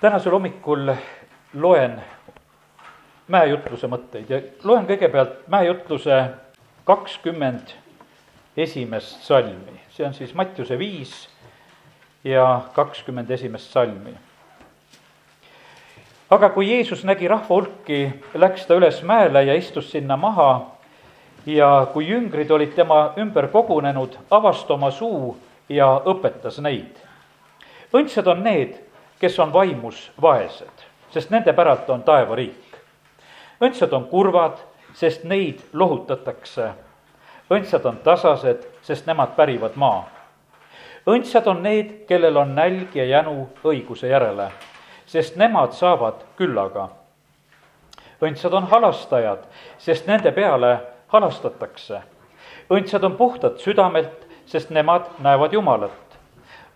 tänasel hommikul loen mäejutluse mõtteid ja loen kõigepealt mäejutluse kakskümmend esimest salmi, see on siis Mattiuse viis ja kakskümmend esimest salmi. aga kui Jeesus nägi rahva hulki, läks ta üles mäele ja istus sinna maha ja kui jüngrid olid tema ümber kogunenud, avas ta oma suu ja õpetas neid. õndsad on need kes on vaimus vaesed, sest nende päralt on taevariik. õndsad on kurvad, sest neid lohutatakse. õndsad on tasased, sest nemad pärivad maa. õndsad on need, kellel on nälg ja jänu õiguse järele, sest nemad saavad küllaga. õndsad on halastajad, sest nende peale halastatakse. õndsad on puhtad südamelt, sest nemad näevad Jumalat.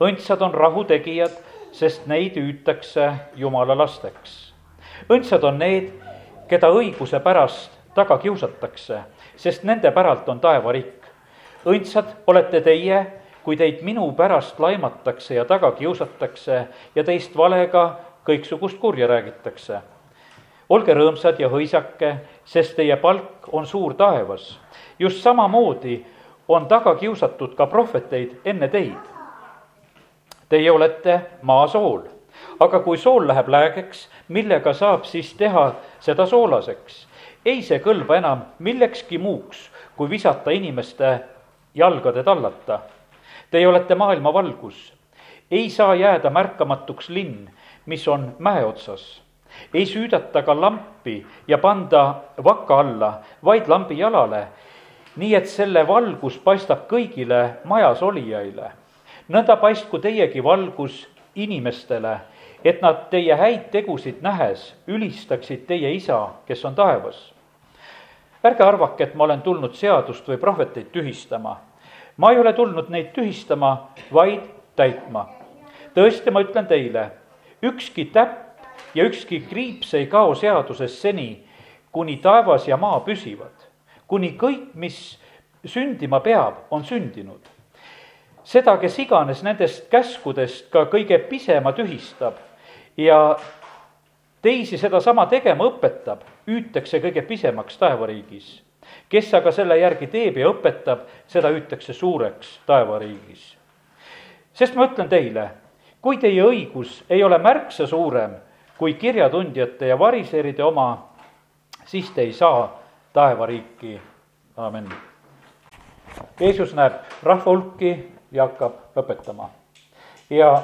õndsad on rahutegijad sest neid hüütakse Jumala lasteks. õndsad on need, keda õiguse pärast taga kiusatakse, sest nende päralt on taevariik. õndsad olete teie, kui teid minu pärast laimatakse ja taga kiusatakse ja teist valega kõiksugust kurja räägitakse. olge rõõmsad ja hõisake, sest teie palk on suur taevas. just samamoodi on taga kiusatud ka prohveteid enne teid Teie olete maasool, aga kui sool läheb läägeks, millega saab siis teha seda soolaseks? ei see kõlba enam millekski muuks, kui visata inimeste jalgade tallata. Teie olete maailma valgus. ei saa jääda märkamatuks linn, mis on mäe otsas. ei süüdata ka lampi ja panda vaka alla, vaid lambi jalale, nii et selle valgus paistab kõigile majas olijaile nõnda paistku teiegi valgus inimestele, et nad teie häid tegusid nähes ülistaksid teie isa, kes on taevas. ärge arvake, et ma olen tulnud seadust või prohveteid tühistama. ma ei ole tulnud neid tühistama, vaid täitma. tõesti, ma ütlen teile, ükski täpp ja ükski kriips ei kao seadusest seni, kuni taevas ja maa püsivad. kuni kõik, mis sündima peab, on sündinud seda, kes iganes nendest käskudest ka kõige pisema tühistab ja teisi sedasama tegema õpetab, hüütakse kõige pisemaks taevariigis. kes aga selle järgi teeb ja õpetab, seda hüütakse suureks taevariigis. sest ma ütlen teile, kui teie õigus ei ole märksa suurem kui kirjatundjate ja variseride oma, siis te ei saa taevariiki, amin. Jeesus näeb rahva hulki ja hakkab õpetama. ja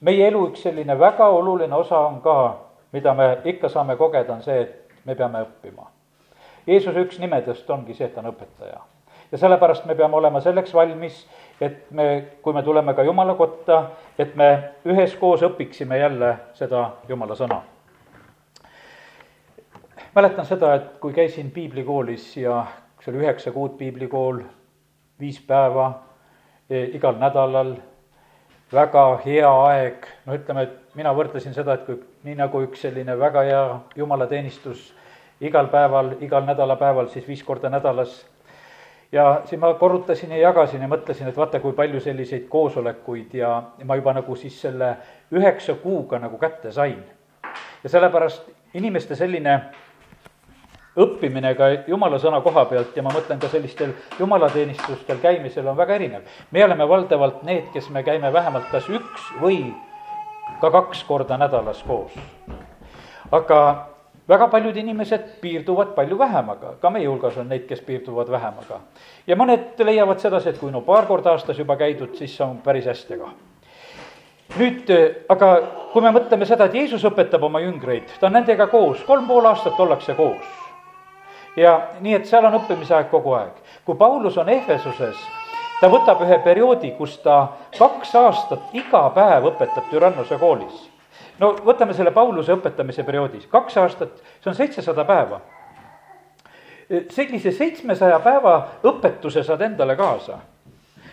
meie elu üks selline väga oluline osa on ka, mida me ikka saame kogeda, on see, et me peame õppima. Jeesuse üks nimedest ongi see, et ta on õpetaja. ja sellepärast me peame olema selleks valmis, et me, kui me tuleme ka Jumala kotta, et me üheskoos õpiksime jälle seda Jumala sõna. mäletan seda, et kui käisin piiblikoolis ja see oli üheksa kuud piiblikool, viis päeva igal nädalal, väga hea aeg, no ütleme, et mina võrdlesin seda, et kui nii nagu üks selline väga hea jumalateenistus igal päeval, igal nädalapäeval, siis viis korda nädalas, ja siis ma korrutasin ja jagasin ja mõtlesin, et vaata, kui palju selliseid koosolekuid ja ma juba nagu siis selle üheksa kuuga nagu kätte sain. ja sellepärast inimeste selline õppimine ka jumala sõna koha pealt ja ma mõtlen ka sellistel jumalateenistustel käimisel on väga erinev. me oleme valdavalt need, kes me käime vähemalt kas üks või ka kaks korda nädalas koos. aga väga paljud inimesed piirduvad palju vähemaga, ka meie hulgas on neid, kes piirduvad vähemaga. ja mõned leiavad sedasi, et kui no paar korda aastas juba käidud, siis on päris hästi ka nüüd aga kui me mõtleme seda, et Jeesus õpetab oma jüngreid, ta on nendega koos, kolm pool aastat ollakse koos ja nii, et seal on õppimise aeg kogu aeg. kui Paulus on Ehvesuses, ta võtab ühe perioodi, kus ta kaks aastat iga päev õpetab Türannuse koolis. no võtame selle Pauluse õpetamise perioodis, kaks aastat, see on seitsesada päeva. sellise seitsmesaja päeva õpetuse saad endale kaasa.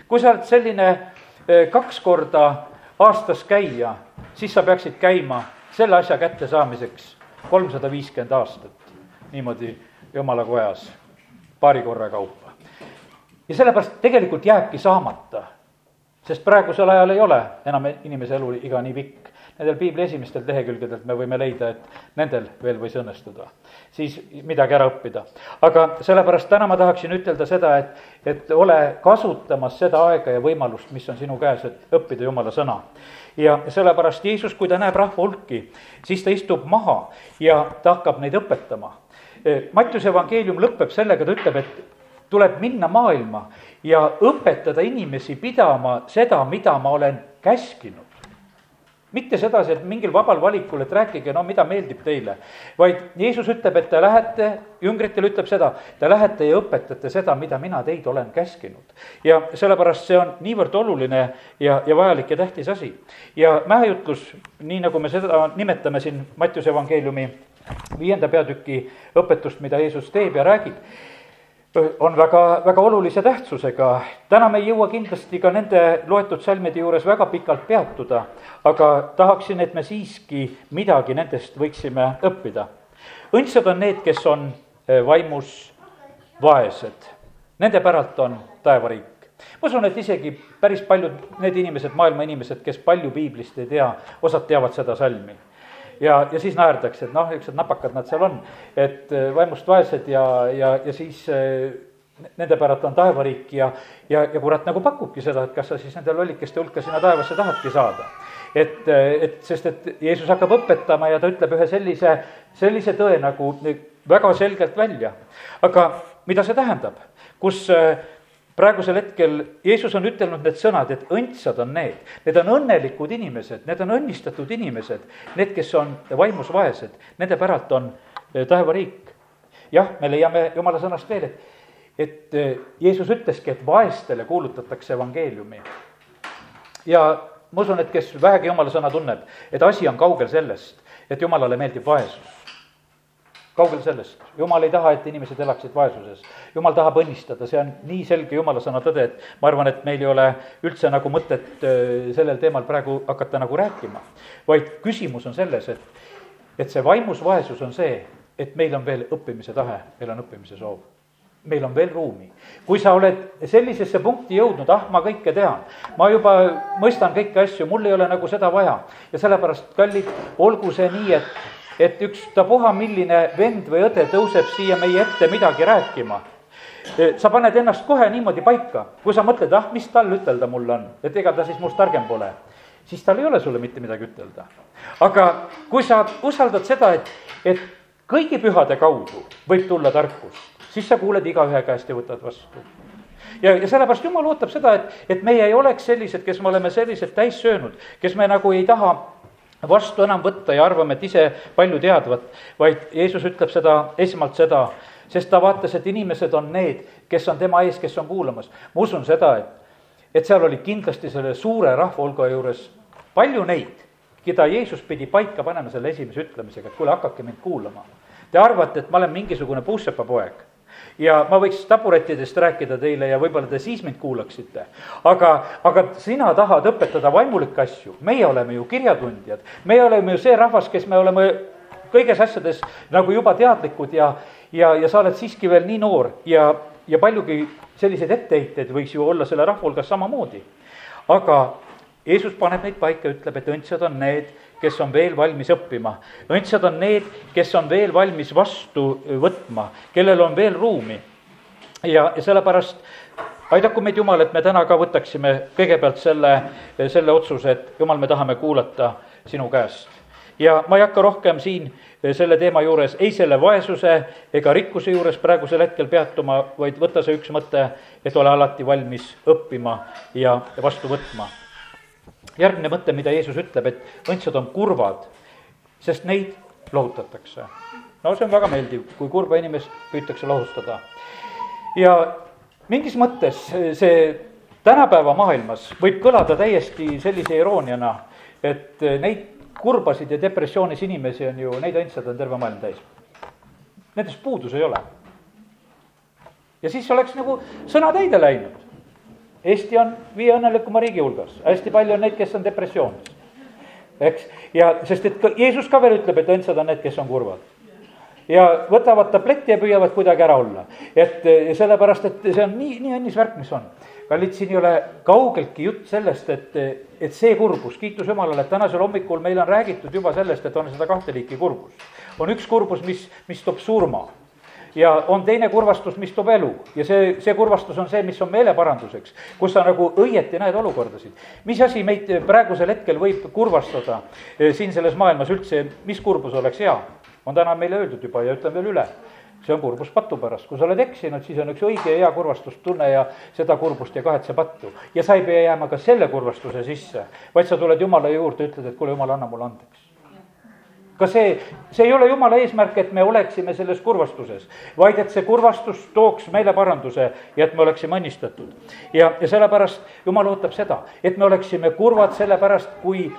kui sa oled selline eh, kaks korda aastas käia, siis sa peaksid käima selle asja kättesaamiseks kolmsada viiskümmend aastat niimoodi jumala kojas paari korra kaupa. ja sellepärast tegelikult jääbki saamata, sest praegusel ajal ei ole enam inimese elu iga nii pikk. nendel piibli esimestel lehekülgedelt me võime leida, et nendel veel võis õnnestuda. siis midagi ära õppida. aga sellepärast täna ma tahaksin ütelda seda, et, et ole kasutamas seda aega ja võimalust, mis on sinu käes, et õppida jumala sõna ja sellepärast Jeesus, kui ta näeb rahva hulki, siis ta istub maha ja ta hakkab neid õpetama. Mattiuse evangeelium lõpeb sellega, ta ütleb, et tuleb minna maailma ja õpetada inimesi pidama seda, mida ma olen käskinud mitte sedasi, et mingil vabal valikul, et rääkige, no mida meeldib teile, vaid Jeesus ütleb, et te lähete, jüngritele ütleb seda, te lähete ja õpetate seda, mida mina teid olen käskinud. ja sellepärast see on niivõrd oluline ja, ja vajalik ja tähtis asi. ja mäejutlus, nii nagu me seda nimetame siin Mattiuse evangeeliumi viienda peatüki õpetust, mida Jeesus teeb ja räägib on väga, väga olulise tähtsusega. täna me ei jõua kindlasti ka nende loetud salmide juures väga pikalt peatuda, aga tahaksin, et me siiski midagi nendest võiksime õppida. õndsad on need, kes on eh, vaimus vaesed, nende päralt on taevariik ma usun, et isegi päris paljud need inimesed, maailma inimesed, kes palju piiblist ei tea, osad teavad seda salmi ja, ja siis naerdakse, et noh, niisugused napakad nad seal on, et äh, vaimust vaesed ja, ja, ja siis äh, nende päralt on taevariik ja, ja, ja kurat nagu pakubki seda, et kas sa siis nende lollikeste hulka sinna taevasse tahadki saada. et, äh, et sest, et Jeesus hakkab õpetama ja ta ütleb ühe sellise, sellise tõe nagu väga selgelt välja. aga mida see tähendab, kus äh, praegusel hetkel Jeesus on ütelnud need sõnad, et õndsad on need, need on õnnelikud inimesed, need on õnnistatud inimesed, need, kes on vaimus vaesed, nende päralt on eh, taevariik. jah, me leiame jumala sõnast veel, et, et eh, Jeesus ütleski, et vaestele kuulutatakse evangeeliumi. ja ma usun, et kes vähegi jumala sõna tunneb, et asi on kaugel sellest, et jumalale meeldib vaesus kaugel sellest, jumal ei taha, et inimesed elaksid vaesuses. jumal tahab õnnistada, see on nii selge jumala sõna tõde, et ma arvan, et meil ei ole üldse nagu mõtet äh, sellel teemal praegu hakata nagu rääkima. vaid küsimus on selles, et, et see vaimus vaesus on see, et meil on veel õppimise tahe, meil on õppimise soov meil on veel ruumi. kui sa oled sellisesse punkti jõudnud, ah, ma kõike tean, ma juba mõistan kõiki asju, mul ei ole nagu seda vaja ja sellepärast, kallid, olgu see nii, et et ükstapuha, milline vend või õde tõuseb siia meie ette midagi rääkima sa paned ennast kohe niimoodi paika, kui sa mõtled, ah, mis tal ütelda mul on, et ega ta siis must targem pole, siis tal ei ole sulle mitte midagi ütelda. aga kui sa usaldad seda, et, et kõigi pühade kaudu võib tulla tarkus, siis sa kuuled igaühe käest ja võtad vastu. ja, ja sellepärast jumal ootab seda, et, et meie ei oleks sellised, kes me oleme sellised täis söönud, kes me nagu ei taha vastu enam võtta ja arvame, et ise palju teadvat, vaid Jeesus ütleb seda, esmalt seda, sest ta vaatas, et inimesed on need, kes on tema ees, kes on kuulamas. ma usun seda, et, et seal oli kindlasti selle suure rahvahulga juures palju neid, keda Jeesus pidi paika panema selle esimese ütlemisega, et kuule, hakake mind kuulama. Te arvate, et ma olen mingisugune puussepa poeg ja ma võiks taburettidest rääkida teile ja võib-olla te siis mind kuulaksite. aga, aga sina tahad õpetada vaimulikke asju, meie oleme ju kirjatundjad, meie oleme ju see rahvas, kes me oleme kõiges asjades nagu juba teadlikud ja, ja, ja sa oled siiski veel nii noor ja, ja paljugi selliseid etteheiteid võiks ju olla selle rahva hulgas samamoodi. aga Jeesus paneb neid paika, ütleb, et õndsad on need, kes on veel valmis õppima. õndsad on need, kes on veel valmis vastu võtma, kellel on veel ruumi. ja, ja sellepärast aidaku meid Jumal, et me täna ka võtaksime kõigepealt selle, selle otsuse, et Jumal, me tahame kuulata sinu käest. ja ma ei hakka rohkem siin selle teema juures, ei selle vaesuse ega rikkuse juures praegusel hetkel peatuma, vaid võta see üks mõte, et ole alati valmis õppima ja vastu võtma järgmine mõte, mida Jeesus ütleb, et õndsad on kurvad, sest neid lohutatakse. no see on väga meeldiv, kui kurba inimest püütakse lohustada. ja mingis mõttes see tänapäeva maailmas võib kõlada täiesti sellise irooniana, et neid kurbasid ja depressioonis inimesi on ju, neid õndsad on terve maailm täis. Nendest puudus ei ole. ja siis oleks nagu sõna täide läinud Eesti on viie õnnelikuma riigi hulgas, hästi palju on neid, kes on depressioonis. eks, ja sest et ka Jeesus ka veel ütleb, et õndsad on need, kes on kurvad. ja võtavad tableti ja püüavad kuidagi ära olla. et sellepärast, et see on nii, nii õnnis värk, mis on. kallid, siin ei ole kaugeltki jutt sellest, et, et see kurbus, kiitus Jumalale, et tänasel hommikul meil on räägitud juba sellest, et on seda kahte liiki kurbus. on üks kurbus, mis, mis toob surma ja on teine kurvastus, mis toob elu ja see, see kurvastus on see, mis on meeleparanduseks, kus sa nagu õieti näed olukordasid. mis asi meid praegusel hetkel võib kurvastada eh, siin selles maailmas üldse, mis kurbus oleks hea? on täna meile öeldud juba ja ütlen veel üle see on kurbus patu pärast, kui sa oled eksinud, siis on üks õige ja hea kurvastustunne ja seda kurbust ja kahetse pattu. ja sa ei pea jääma ka selle kurvastuse sisse, vaid sa tuled Jumala juurde, ütled, et kuule, Jumal, anna mulle andeks ka see, see ei ole jumala eesmärk, et me oleksime selles kurvastuses, vaid et see kurvastus tooks meile paranduse ja et me oleksime õnnistatud. ja, ja sellepärast jumal ootab seda, et me oleksime kurvad sellepärast, kui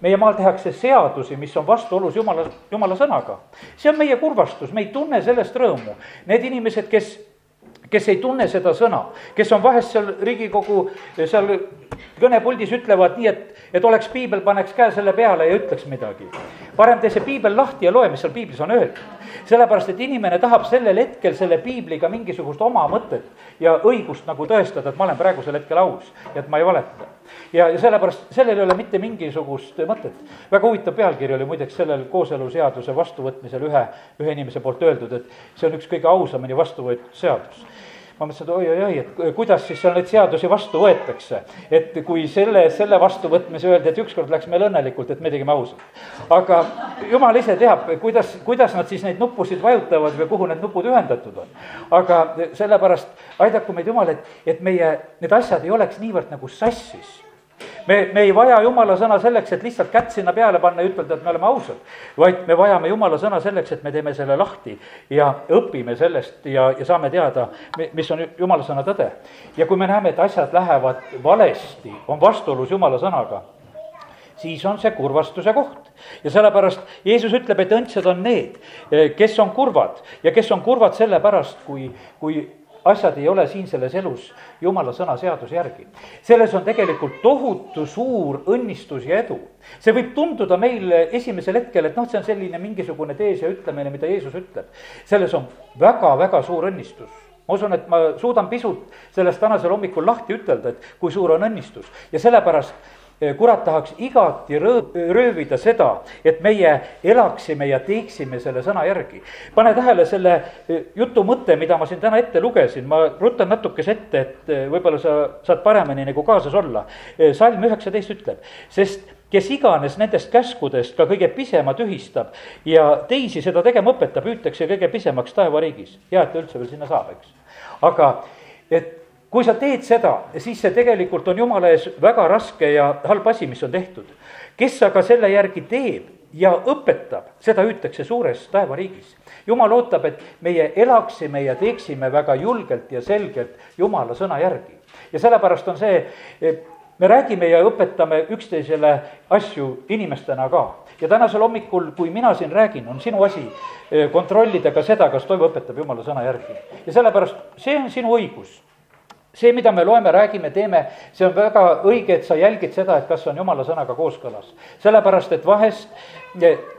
meie maal tehakse seadusi, mis on vastuolus jumala, jumala sõnaga. see on meie kurvastus, me ei tunne sellest rõõmu. Need inimesed, kes kes ei tunne seda sõna, kes on vahest seal Riigikogu seal kõnepuldis ütlevad nii, et, et oleks piibel, paneks käe selle peale ja ütleks midagi. Parem tee see piibel lahti ja loe, mis seal piiblis on öeldud. sellepärast, et inimene tahab sellel hetkel selle piibliga mingisugust oma mõtet ja õigust nagu tõestada, et ma olen praegusel hetkel aus ja et ma ei valeta ja, ja sellepärast sellel ei ole mitte mingisugust mõtet. väga huvitav pealkiri oli muideks sellel kooseluseaduse vastuvõtmisel ühe, ühe inimese poolt öeldud, et see on üks kõige ausamini vastu võetud seadus ma mõtlesin, et oi-oi-oi, et kuidas siis seal neid seadusi vastu võetakse. et kui selle, selle vastuvõtmise öeldi, et ükskord läks meil õnnelikult, et me tegime ausalt. aga jumal ise teab, kuidas, kuidas nad siis neid nuppusid vajutavad või kuhu need nupud ühendatud on. aga sellepärast aidaku meid Jumal, et, et meie need asjad ei oleks niivõrd nagu sassis me, me ei vaja jumala sõna selleks, et lihtsalt kätt sinna peale panna ja ütelda, et me oleme ausad. vaid me vajame jumala sõna selleks, et me teeme selle lahti ja õpime sellest ja, ja saame teada, mis on jumala sõna tõde. ja kui me näeme, et asjad lähevad valesti, on vastuolus jumala sõnaga siis on see kurvastuse koht. ja sellepärast Jeesus ütleb, et õndsad on need, kes on kurvad ja kes on kurvad sellepärast, kui, kui asjad ei ole siin selles elus jumala sõna seaduse järgi. selles on tegelikult tohutu suur õnnistus ja edu. see võib tunduda meile esimesel hetkel, et noh, see on selline mingisugune tees ja ütlemine, mida Jeesus ütleb. selles on väga-väga suur õnnistus ma usun, et ma suudan pisut sellest tänasel hommikul lahti ütelda, et kui suur on õnnistus ja sellepärast kurat tahaks igati röö-, röövida seda, et meie elaksime ja teeksime selle sõna järgi. pane tähele selle eh, jutu mõte, mida ma siin täna ette lugesin, ma rutan natukese ette, et eh, võib-olla sa saad paremini nagu kaasas olla. salm üheksateist ütleb, sest kes iganes nendest käskudest ka kõige pisema tühistab ja teisi seda tegema õpetab, hüütakse kõige pisemaks taevariigis. hea, et ta üldse veel sinna saab, eks. aga et kui sa teed seda, siis see tegelikult on jumala ees väga raske ja halb asi, mis on tehtud. kes aga selle järgi teeb ja õpetab, seda hüütakse suures taevariigis. jumal ootab, et meie elaksime ja teeksime väga julgelt ja selgelt jumala sõna järgi. ja sellepärast on see, me räägime ja õpetame üksteisele asju inimestena ka. ja tänasel hommikul, kui mina siin räägin, on sinu asi eh, kontrollida ka seda, kas toimu õpetab jumala sõna järgi. ja sellepärast see on sinu õigus see, mida me loeme, räägime, teeme, see on väga õige, et sa jälgid seda, et kas on jumala sõnaga kooskõlas. sellepärast, et vahest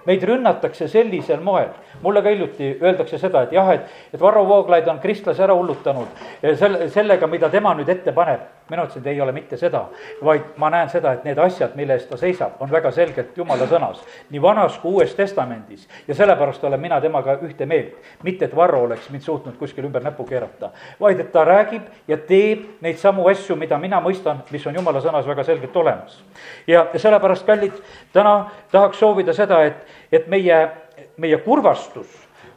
meid rünnatakse sellisel moel. mulle ka hiljuti öeldakse seda, et jah, et, et Varro Vooglaid on kristlase ära hullutanud selle, sellega, mida tema nüüd ette paneb. mina ütlesin, et ei ole mitte seda, vaid ma näen seda, et need asjad, mille eest ta seisab, on väga selgelt jumala sõnas. nii Vanas kui Uues Testamendis ja sellepärast olen mina temaga ühte meelt. mitte, et Varro oleks mind suutnud kuskil ümber näpu keerata, vaid et ta räägib ja teeb neid samu asju, mida mina mõistan, mis on jumala sõnas väga selgelt olemas. ja sellepärast, kallid, täna tahaks soovida seda, et, et meie, meie kurvastus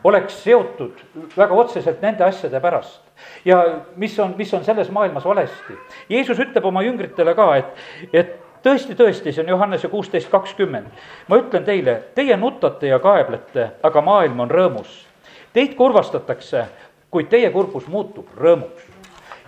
oleks seotud väga otseselt nende asjade pärast. ja mis on, mis on selles maailmas valesti. Jeesus ütleb oma jüngritele ka, et, et tõesti, tõesti, see on Johannese kuusteist kakskümmend. ma ütlen teile, teie nutate ja kaeblete, aga maailm on rõõmus. Teid kurvastatakse, kuid teie kurbus muutub rõõmuks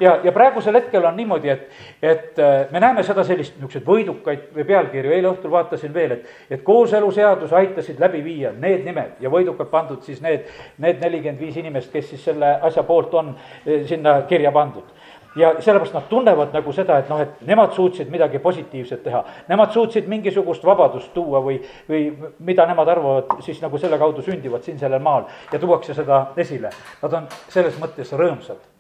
ja, ja praegusel hetkel on niimoodi, et, et äh, me näeme seda sellist niisuguseid võidukaid pealkirju, eile õhtul vaatasin veel, et, et kooseluseadus aitasid läbi viia need nimed ja võidukad pandud siis need, need nelikümmend viis inimest, kes siis selle asja poolt on eh, sinna kirja pandud ja sellepärast nad tunnevad nagu seda, et noh, et nemad suutsid midagi positiivset teha. Nemad suutsid mingisugust vabadust tuua või, või mida nemad arvavad, siis nagu selle kaudu sündivad siin sellel maal ja tuuakse seda esile. Nad on selles mõttes rõõmsad.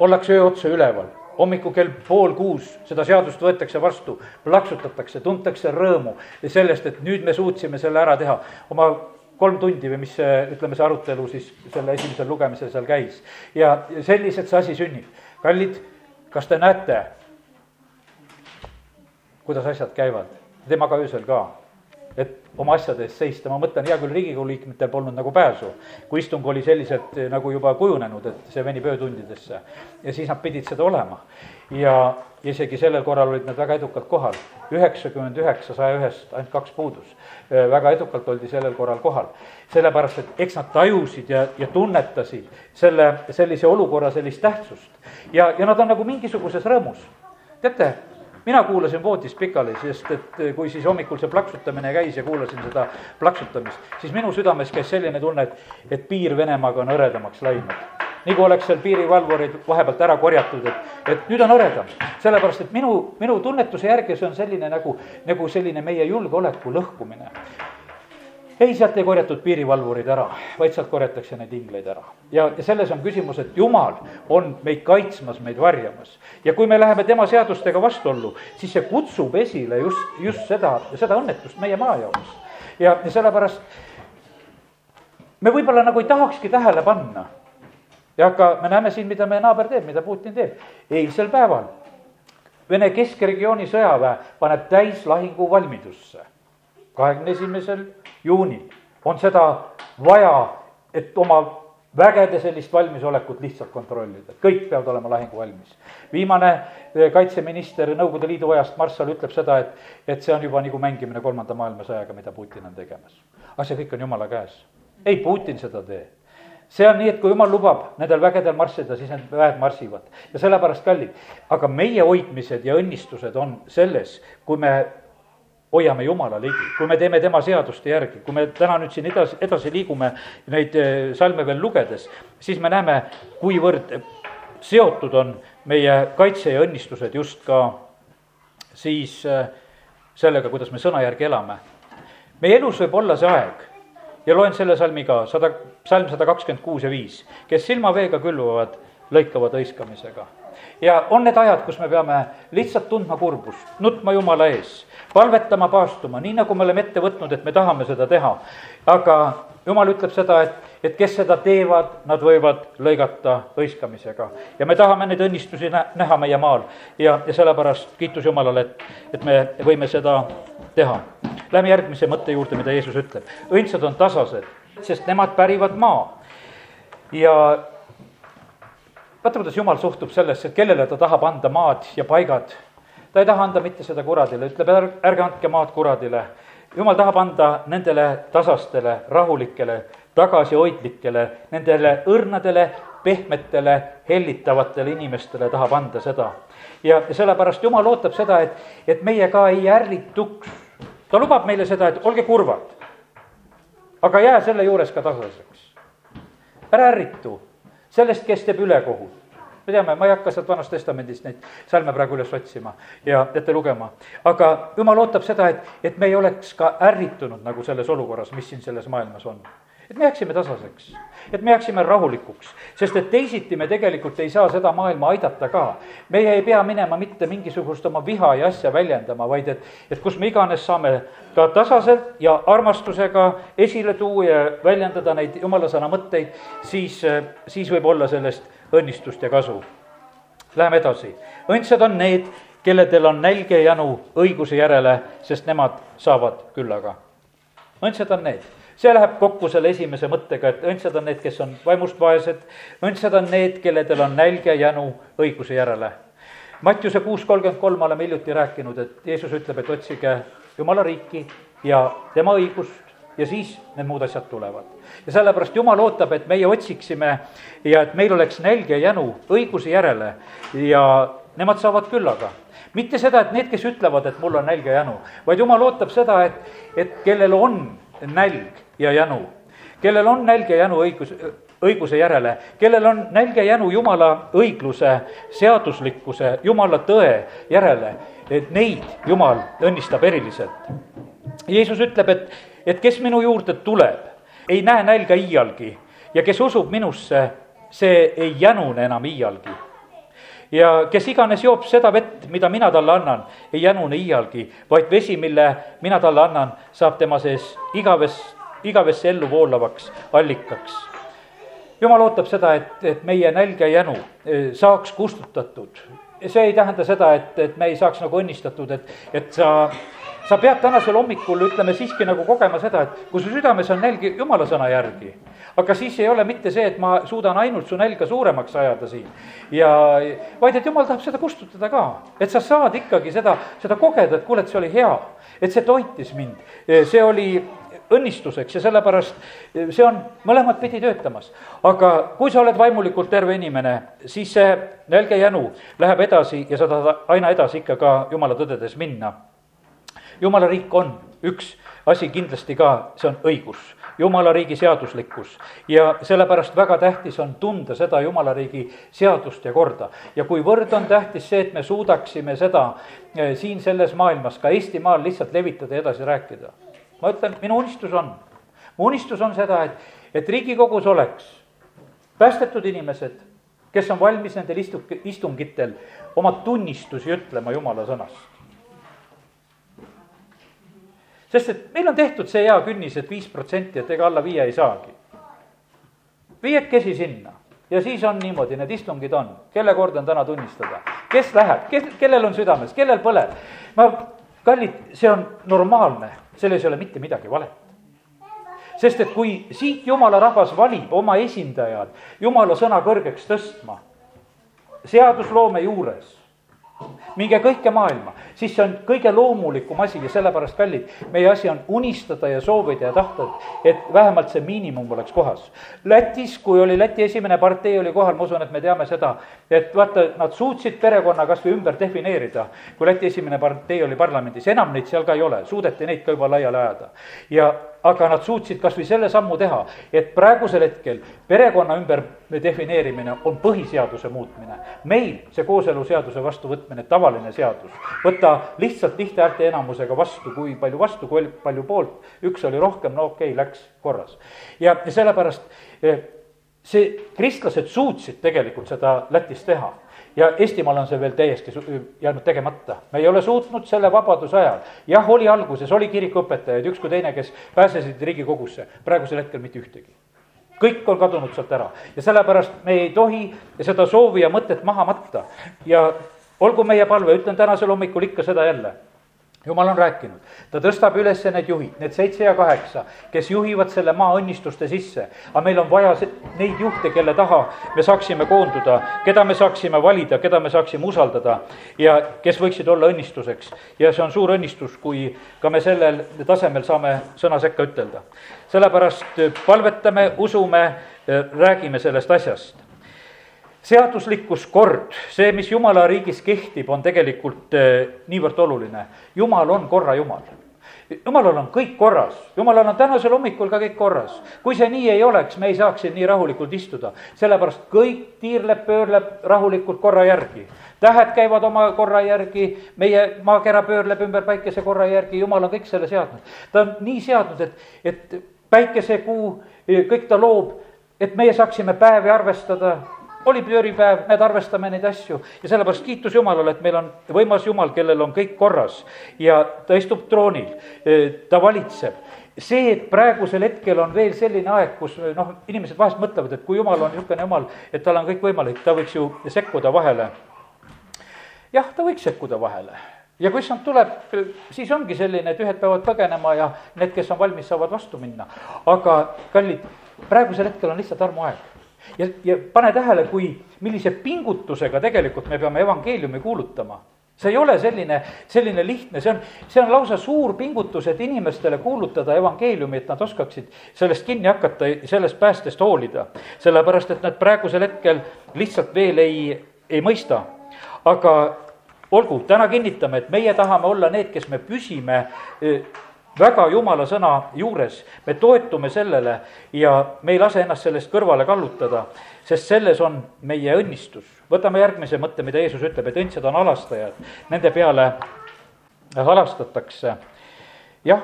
Ollakse öö otsa üleval, hommikul kell pool kuus seda seadust võetakse vastu, plaksutatakse, tuntakse rõõmu sellest, et nüüd me suutsime selle ära teha. oma kolm tundi või mis see, ütleme, see arutelu siis selle esimesel lugemisel seal käis. ja selliselt see asi sünnib. kallid, kas te näete, kuidas asjad käivad? tema ka öösel ka et oma asjade eest seista, ma mõtlen, hea küll, Riigikogu liikmetel polnud nagu pääsu, kui istung oli selliselt eh, nagu juba kujunenud, et see venib öötundidesse. ja siis nad pidid seda olema. ja isegi sellel korral olid nad väga edukalt kohal, üheksakümmend üheksa saja ühest ainult kaks puudus. Eh, väga edukalt oldi sellel korral kohal, sellepärast et eks nad tajusid ja, ja tunnetasid selle, sellise olukorra sellist tähtsust. ja, ja nad on nagu mingisuguses rõõmus. teate mina kuulasin voodis pikali, sest et eh, kui siis hommikul see plaksutamine käis ja kuulasin seda plaksutamist, siis minu südames käis selline tunne, et, et piir Venemaaga on hõredamaks läinud. kui oleks seal piirivalvurid vahepealt ära korjatud, et, et nüüd on hõredam. sellepärast, et minu, minu tunnetuse järgi see on selline nagu, nagu selline meie julgeoleku lõhkumine ei, sealt ei korjatud piirivalvurid ära, vaid sealt korjatakse neid ingleid ära. ja, ja selles on küsimus, et jumal on meid kaitsmas, meid varjamas. ja kui me läheme tema seadustega vastuollu, siis see kutsub esile just, just seda, seda õnnetust meie maa jaoks. ja, ja sellepärast me võib-olla nagu ei tahakski tähele panna. ja aga me näeme siin, mida meie naaber teeb, mida Putin teeb. eilsel päeval Vene keskregiooni sõjaväe paneb täislahingu valmidusse kahekümne esimesel juunil on seda vaja, et oma vägede sellist valmisolekut lihtsalt kontrollida, kõik peavad olema lahinguvalmis. viimane eh, kaitseminister Nõukogude Liidu ajast, Marssal, ütleb seda, et, et see on juba nagu mängimine kolmanda maailmasõjaga, mida Putin on tegemas. aga see kõik on jumala käes. ei, Putin seda tee see on nii, et kui jumal lubab nendel vägedel marssida, siis need väed marsivad ja sellepärast kallid. aga meie hoidmised ja õnnistused on selles, kui me hoiame Jumala ligi, kui me teeme tema seaduste järgi, kui me täna nüüd siin edasi, edasi liigume neid eh, salme veel lugedes, siis me näeme, kuivõrd seotud on meie kaitse ja õnnistused just ka siis eh, sellega, kuidas me sõna järgi elame. meie elus võib olla see aeg ja loen selle salmi ka, sada, salm sada kakskümmend kuus ja viis, kes silmaveega külvavad, lõikavad hõiskamisega. Ja on need ajad, kus me peame lihtsalt tundma kurbust, nutma Jumala ees palvetama, paastuma, nii nagu me oleme ette võtnud, et me tahame seda teha. aga jumal ütleb seda, et, et kes seda teevad, nad võivad lõigata hõiskamisega. ja me tahame neid õnnistusi nä-, näha meie maal ja, ja sellepärast kiitus Jumalale, et, et me võime seda teha. Lähme järgmise mõtte juurde, mida Jeesus ütleb. õndsad on tasased, sest nemad pärivad maa. ja vaata, kuidas Jumal suhtub sellesse, et kellele ta tahab anda maad ja paigad ta ei taha anda mitte seda kuradile, ütleb ärge, ärge andke maad kuradile. jumal tahab anda nendele tasastele, rahulikele, tagasihoidlikele, nendele õrnadele, pehmetele, hellitavatele inimestele tahab anda seda. ja sellepärast Jumal ootab seda, et, et meie ka ei ärrituks. ta lubab meile seda, et olge kurvad, aga jää selle juures ka tasaseks. ära ärritu sellest, kes teeb ülekohut me teame, ma ei hakka sealt Vanast Testamendist neid salme praegu üles otsima ja ette lugema. aga jumal ootab seda, et, et me ei oleks ka ärritunud nagu selles olukorras, mis siin selles maailmas on. Et me jääksime tasaseks, et me jääksime rahulikuks, sest et teisiti me tegelikult ei saa seda maailma aidata ka. meie ei pea minema mitte mingisugust oma viha ja asja väljendama, vaid et, et kus me iganes saame ka tasaselt ja armastusega esile tuua ja väljendada neid jumala sõna mõtteid, siis, siis võib olla sellest õnnistust ja kasu. Läheme edasi, õndsad on need, kelledel on nälg ja janu õiguse järele, sest nemad saavad küllaga. õndsad on need, see läheb kokku selle esimese mõttega, et õndsad on need, kes on vaimust vaesed, õndsad on need, kelledel on nälg ja janu õiguse järele. Mattiuse kuus kolmkümmend kolm oleme hiljuti rääkinud, et Jeesus ütleb, et otsige Jumala riiki ja tema õigust ja siis need muud asjad tulevad. ja sellepärast Jumal ootab, et meie otsiksime ja et meil oleks nälg ja jänu õiguse järele ja nemad saavad küllaga. mitte seda, et need, kes ütlevad, et mul on nälg ja jänu, vaid Jumal ootab seda, et, et kellel on nälg ja jänu, kellel on nälg ja jänu õigus, õiguse järele, kellel on nälg ja jänu Jumala õigluse, seaduslikkuse, Jumala tõe järele, et neid Jumal õnnistab eriliselt. Jeesus ütleb, et, et kes minu juurde tuleb, ei näe nälga iialgi ja kes usub minusse, see ei jänune enam iialgi ja kes iganes joob seda vett, mida mina talle annan, ei jänune iialgi, vaid vesi, mille mina talle annan, saab tema sees igaves, igavesse ellu voolavaks allikaks. jumal ootab seda, et, et meie nälg ja jänu eh, saaks kustutatud. see ei tähenda seda, et, et me ei saaks nagu õnnistatud, et, et sa sa pead tänasel hommikul, ütleme siiski nagu kogema seda, et kui su südames on nälg jumala sõna järgi, aga siis ei ole mitte see, et ma suudan ainult su nälga suuremaks ajada siin. ja, vaid et jumal tahab seda kustutada ka, et sa saad ikkagi seda, seda kogeda, et kuule, et see oli hea, et see toitis mind, see oli õnnistuseks ja sellepärast see on mõlemat pidi töötamas. aga kui sa oled vaimulikult terve inimene, siis see nälge jänu läheb edasi ja sa tahad aina edasi ikka ka jumala tõdedes minna jumala riik on üks asi kindlasti ka, see on õigus, jumala riigi seaduslikkus. ja sellepärast väga tähtis on tunda seda jumala riigi seadust ja korda. ja kuivõrd on tähtis see, et me suudaksime seda eh, siin selles maailmas, ka Eestimaal lihtsalt levitada ja edasi rääkida. Ma ütlen, minu unistus on, mu unistus on seda, et, et Riigikogus oleks päästetud inimesed, kes on valmis nendel istu-, istungitel oma tunnistusi ütlema jumala sõnast. Sest et meil on tehtud see hea künnis et, viis protsenti, et ega alla viie ei saagi. viiekesi sinna ja siis on niimoodi, need istungid on, kelle kord on täna tunnistada, kes läheb, kes, kellel on südames, kellel põleb. ma, kallid, see on normaalne, selles ei ole mitte midagi valet. Sest et kui siit jumala rahvas valib oma esindajad jumala sõna kõrgeks tõstma, seadusloome juures minge kõike maailma, siis see on kõige loomulikum asi ja sellepärast, kallid, meie asi on unistada ja soovida ja tahta, et vähemalt see miinimum oleks kohas. Lätis, kui oli Läti esimene partei oli kohal, ma usun, et me teame seda, et vaata, nad suutsid perekonna kas või ümber defineerida. kui Läti esimene partei oli parlamendis, enam neid seal ka ei ole, suudeti neid ka juba laiali ajada. ja aga nad suutsid kas või selle sammu teha, et praegusel hetkel perekonna ümber defineerimine on põhiseaduse muutmine. meil see kooseluseaduse vastuvõtmine, tavaline seadus, võtta lihtsalt lihthäälte enamusega vastu, kui palju vastu, kui palju poolt, üks oli rohkem, no okei okay,, läks korras. ja, ja sellepärast eh, see, kristlased suutsid tegelikult seda Lätis teha ja Eestimaal on see veel täiesti jäänud tegemata. me ei ole suutnud selle vabaduse ajal, jah, oli alguses, oli kirikuõpetajaid, üks kui teine, kes pääsesid Riigikogusse, praegusel hetkel mitte ühtegi. kõik on kadunud sealt ära. Ja sellepärast me ei tohi seda soovi ja mõtet maha matta. Ja olgu meie palve, ütlen tänasel hommikul ikka seda jälle jumal on rääkinud, ta tõstab üles need juhid, need seitse ja kaheksa, kes juhivad selle maa õnnistuste sisse. aga meil on vaja neid juhte, kelle taha me saaksime koonduda, keda me saaksime valida, keda me saaksime usaldada ja kes võiksid olla õnnistuseks. ja see on suur õnnistus, kui ka me sellel tasemel saame sõna sekka ütelda. sellepärast palvetame, usume, räägime sellest asjast seaduslikkus, kord, see, mis jumala riigis kehtib, on tegelikult eh, niivõrd oluline. jumal on korra jumal. jumalal on kõik korras, jumalal on tänasel hommikul ka kõik korras. kui see nii ei oleks, me ei saaks siin nii rahulikult istuda, sellepärast kõik tiirleb, pöörleb rahulikult korra järgi. tähed käivad oma korra järgi, meie maakera pöörleb ümber päikese korra järgi, jumal on kõik selle seadnud. ta on nii seadnud, et, et päikesekuu, kõik ta loob, et meie saaksime päevi arvestada oli pööripäev, näed, arvestame neid asju. Ja sellepärast kiitus Jumalale, et meil on võimas Jumal, kellel on kõik korras. Ja ta istub troonil, ta valitseb. See, et praegusel hetkel on veel selline aeg, kus noh, inimesed vahest mõtlevad, et kui jumal on niisugune jumal, et tal on kõik võimalik, ta võiks ju sekkuda vahele. jah, ta võiks sekkuda vahele. Ja kui issand tuleb, siis ongi selline, et ühed peavad põgenema ja need, kes on valmis, saavad vastu minna. aga kallid, praegusel hetkel on lihtsalt armuaeg ja, ja pane tähele, kui, millise pingutusega tegelikult me peame evangeeliumi kuulutama see ei ole selline, selline lihtne, see on, see on lausa suur pingutus, et inimestele kuulutada evangeeliumi, et nad oskaksid sellest kinni hakata, sellest päästest hoolida. sellepärast, et nad praegusel hetkel lihtsalt veel ei, ei mõista. aga olgu, täna kinnitame, et meie tahame olla need, kes me püsime väga jumala sõna juures, me toetume sellele ja me ei lase ennast sellest kõrvale kallutada, sest selles on meie õnnistus. võtame järgmise mõtte, mida Jeesus ütleb, et õndsad on halastajad, nende peale halastatakse. jah,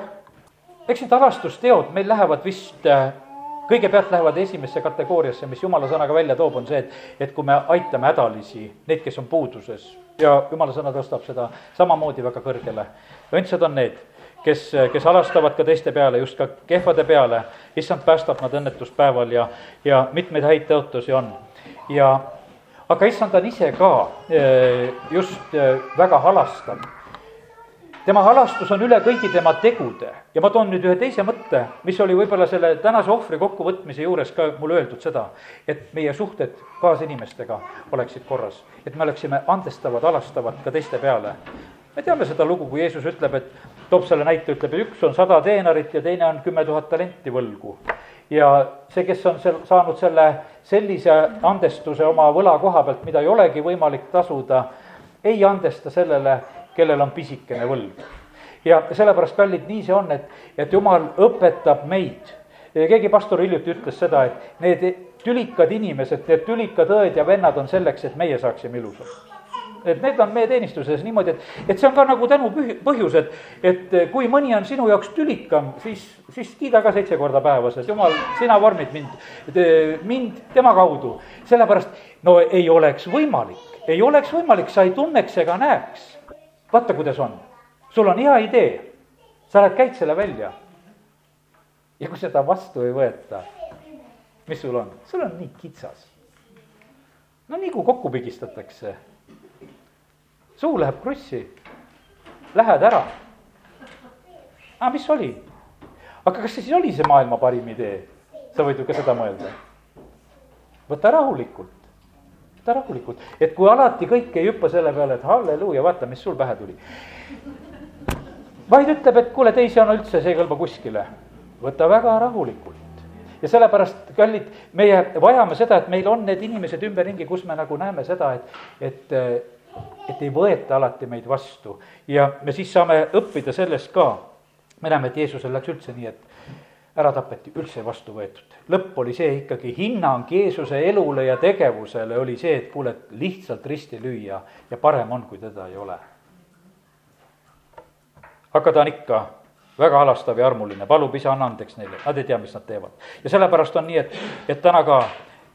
eks need halastusteod meil lähevad vist kõigepealt lähevad esimesse kategooriasse, mis jumala sõnaga välja toob, on see, et, et kui me aitame hädalisi, neid, kes on puuduses ja jumala sõna tõstab seda samamoodi väga kõrgele. õndsad on need, kes, kes halastavad ka teiste peale, just ka kehvade peale, issand päästab nad õnnetuspäeval ja, ja mitmeid häid tõotusi on. ja aga issand on ise ka eh, just eh, väga halastav tema halastus on üle kõigi tema tegude ja ma toon nüüd ühe teise mõtte, mis oli võib-olla selle tänase ohvri kokkuvõtmise juures ka mulle öeldud seda, et meie suhted kaasinimestega oleksid korras, et me oleksime andestavad, halastavad ka teiste peale. me teame seda lugu, kui Jeesus ütleb, et toob selle näite, ütleb, üks on sada teenarit ja teine on kümme tuhat talenti võlgu. ja see, kes on sel-, saanud selle sellise andestuse oma võla koha pealt, mida ei olegi võimalik tasuda, ei andesta sellele, kellel on pisikene võlg. ja sellepärast, kallid, nii see on, et, et jumal õpetab meid. keegi pastor hiljuti ütles seda, et need tülikad inimesed, need tülikad õed ja vennad on selleks, et meie saaksime ilusad et need on meie teenistuses niimoodi, et, et see on ka nagu tänu põhjus, et, et kui mõni on sinu jaoks tülikam, siis, siis kiida ka seitse korda päevas, et jumal, sina vormid mind, mind tema kaudu. sellepärast, no ei oleks võimalik, ei oleks võimalik, sa ei tunneks ega näeks vaata, kuidas on, sul on hea idee, sa lähed, käid selle välja. ja kui seda vastu ei võeta, mis sul on, sul on nii kitsas. no nii kui kokku pigistatakse, suu läheb krussi, lähed ära. aga mis oli? aga kas see siis oli see maailma parim idee? sa võid ju ka seda mõelda. võta rahulikult võta rahulikult, et kui alati kõik ei hüppa selle peale, et halleluuja, vaata, mis sul pähe tuli. vaid ütleb, et kuule, teisjana üldse, see ei kõlba kuskile. võta väga rahulikult ja sellepärast, kallid, meie vajame seda, et meil on need inimesed ümberringi, kus me nagu näeme seda, et, et, et ei võeta alati meid vastu ja me siis saame õppida sellest ka. me näeme, et Jeesusel läks üldse nii, et ära tapeti, üldse vastu võetud. lõpp oli see ikkagi, hinnang Jeesuse elule ja tegevusele oli see, et kuule, lihtsalt risti lüüa ja parem on, kui teda ei ole. aga ta on ikka väga halastav ja armuline, palub isa, anna andeks neile, nad ei tea, mis nad teevad. ja sellepärast on nii, et, et täna ka,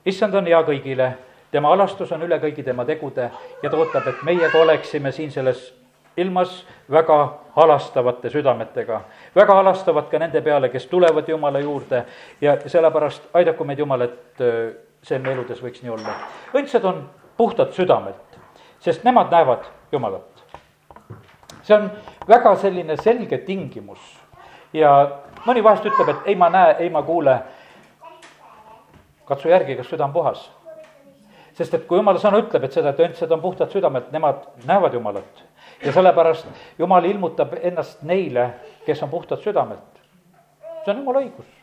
issand on hea kõigile, tema halastus on üle kõigi tema tegude ja ta ootab, et meiega oleksime siin selles ilmas väga halastavate südametega, väga halastavad ka nende peale, kes tulevad Jumala juurde ja sellepärast aidaku meid Jumal, et äh, see meie eludes võiks nii olla. õndsad on puhtad südamelt, sest nemad näevad Jumalat. see on väga selline selge tingimus ja mõni vahest ütleb, et ei, ma näe, ei, ma kuule. katsu järgi, kas süda on puhas. Sest et kui jumala sõna ütleb, et seda, et õndsad on puhtad südamelt, nemad näevad Jumalat ja sellepärast Jumal ilmutab ennast neile, kes on puhtad südamelt. see on Jumala õigus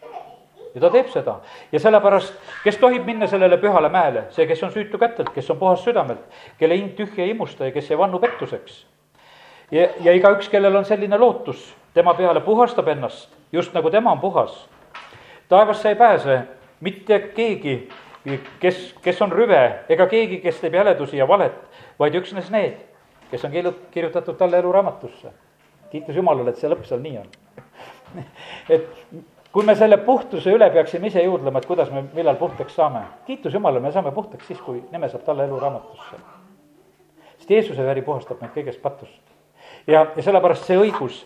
ja ta teeb seda ja sellepärast, kes tohib minna sellele pühale mäele, see, kes on süütu kätelt, kes on puhas südamelt, kelle hing tühja ei imusta ja kes ei vannu pettuseks. ja, ja igaüks, kellel on selline lootus, tema peale puhastab ennast, just nagu tema on puhas. taevasse ei pääse mitte keegi, kes, kes on rüve, ega keegi, kes teeb jäledusi ja valet, vaid üksnes need kes on kirju-, kirjutatud talle eluraamatusse. kiitus Jumalale, et see lõpp seal nii on. et kui me selle puhtuse üle peaksime ise juurdlema, et kuidas me, millal puhtaks saame, kiitus Jumalale, me saame puhtaks siis, kui nime saab talle eluraamatusse. sest Jeesuse veri puhastab meid kõigest patust. ja, ja sellepärast see õigus,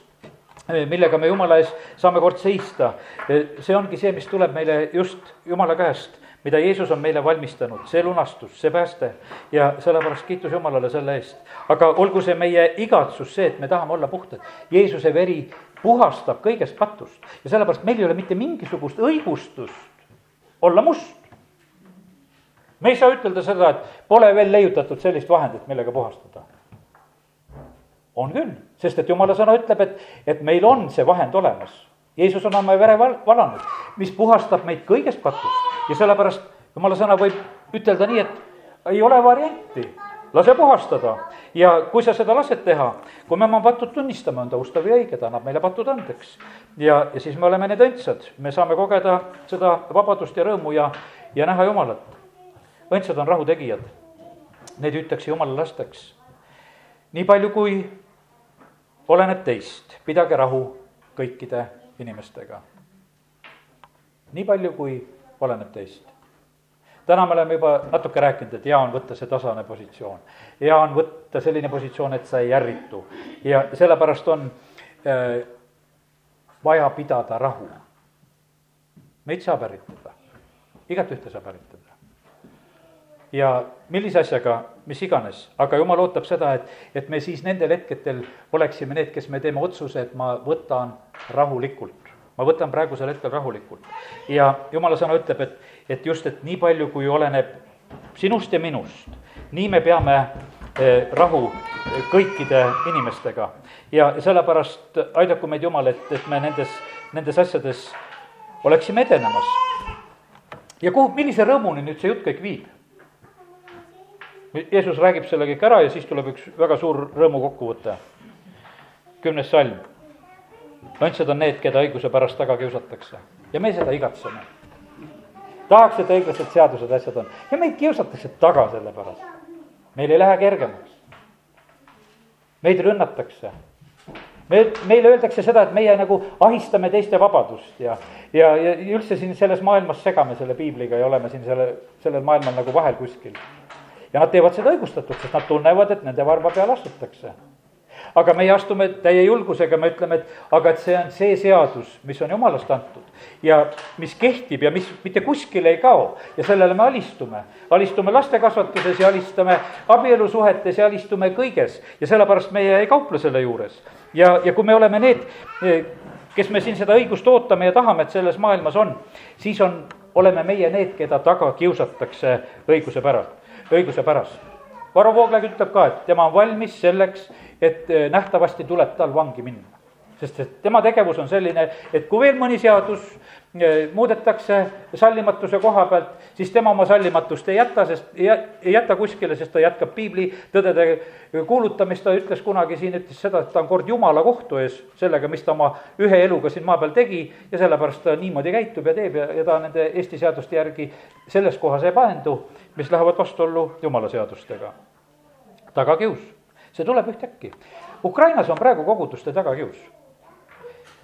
millega me Jumala ees saame kord seista, see ongi see, mis tuleb meile just Jumala käest mida Jeesus on meile valmistanud, see lunastus, see pääste ja sellepärast kiitus Jumalale selle eest. aga olgu see meie igatsus see, et me tahame olla puhtad. Jeesuse veri puhastab kõigest patust ja sellepärast meil ei ole mitte mingisugust õigustust olla must. me ei saa ütelda seda, et pole veel leiutatud sellist vahendit, millega puhastada. on küll, sest et jumala sõna ütleb, et, et meil on see vahend olemas Jeesus on oma vere val-, valanud, mis puhastab meid kõigest patust ja sellepärast jumala sõna võib ütelda nii, et ei ole varianti. lase puhastada ja kui sa seda lased teha, kui me oma patud tunnistame, on ta ustav ja õige, ta annab meile patud andeks. ja, ja siis me oleme need õndsad, me saame kogeda seda vabadust ja rõõmu ja, ja näha Jumalat. õndsad on rahu tegijad, neid hüütakse Jumala lasteks. nii palju, kui oleneb teist, pidage rahu kõikide inimestega. nii palju, kui oleneb teist täna me oleme juba natuke rääkinud, et hea on võtta see tasane positsioon. hea on võtta selline positsioon, et sa ei ärritu ja sellepärast on äh, vaja pidada rahu. meid saab ärritada, igatühte saab ärritada. Ja millise asjaga, mis iganes, aga jumal ootab seda, et, et me siis nendel hetkedel oleksime need, kes me teeme otsuse, et ma võtan rahulikult ma võtan praegusel hetkel rahulikult. ja jumala sõna ütleb, et, et just, et nii palju, kui oleneb sinust ja minust, nii me peame eh, rahu kõikide inimestega. ja sellepärast aidaku meid Jumal, et, et me nendes, nendes asjades oleksime edenemas. ja kuhu, millise rõõmuni nüüd see jutt kõik viib? Jeesus räägib selle kõik ära ja siis tuleb üks väga suur rõõmu kokkuvõte. kümnes salm õndsad on need, keda õiguse pärast taga kiusatakse ja me seda igatseme. tahaks, et õiglased seadused, asjad on ja meid kiusatakse taga selle pärast. meil ei lähe kergemaks. meid rünnatakse. me, meile öeldakse seda, et meie nagu ahistame teiste vabadust ja, ja, ja üldse siin selles maailmas segame selle piibliga ja oleme siin selle, sellel maailmal nagu vahel kuskil. Ja nad teevad seda õigustatult, sest nad tunnevad, et nende varba peale astutakse aga meie astume täie julgusega, me ütleme, et aga et see on see seadus, mis on jumalast antud ja mis kehtib ja mis mitte kuskile ei kao ja sellele me alistume. alistume lastekasvatuses ja alistame abielusuhetes ja alistume kõiges ja sellepärast meie ei kauple selle juures. ja, ja kui me oleme need, kes me siin seda õigust ootame ja tahame, et selles maailmas on, siis on, oleme meie need, keda taga kiusatakse õiguse pärast, õiguse pärast. Varro Vooglaid ütleb ka, et tema on valmis selleks, et eh, nähtavasti tuleb tal vangi minna. sest et tema tegevus on selline, et kui veel mõni seadus eh, muudetakse sallimatuse koha pealt, siis tema oma sallimatust ei jäta, sest ei, ei jäta kuskile, sest ta jätkab piibli tõdede kuulutamist, ta ütles kunagi siin, ütles seda, et ta on kord jumala kohtu ees sellega, mis ta oma ühe eluga siin maa peal tegi ja sellepärast ta niimoodi käitub ja teeb ja, ja ta nende Eesti seaduste järgi selles kohas ei pahendu, mis lähevad vastuollu jumala seadustega. tagakius see tuleb ühtäkki. Ukrainas on praegu koguduste tagakius.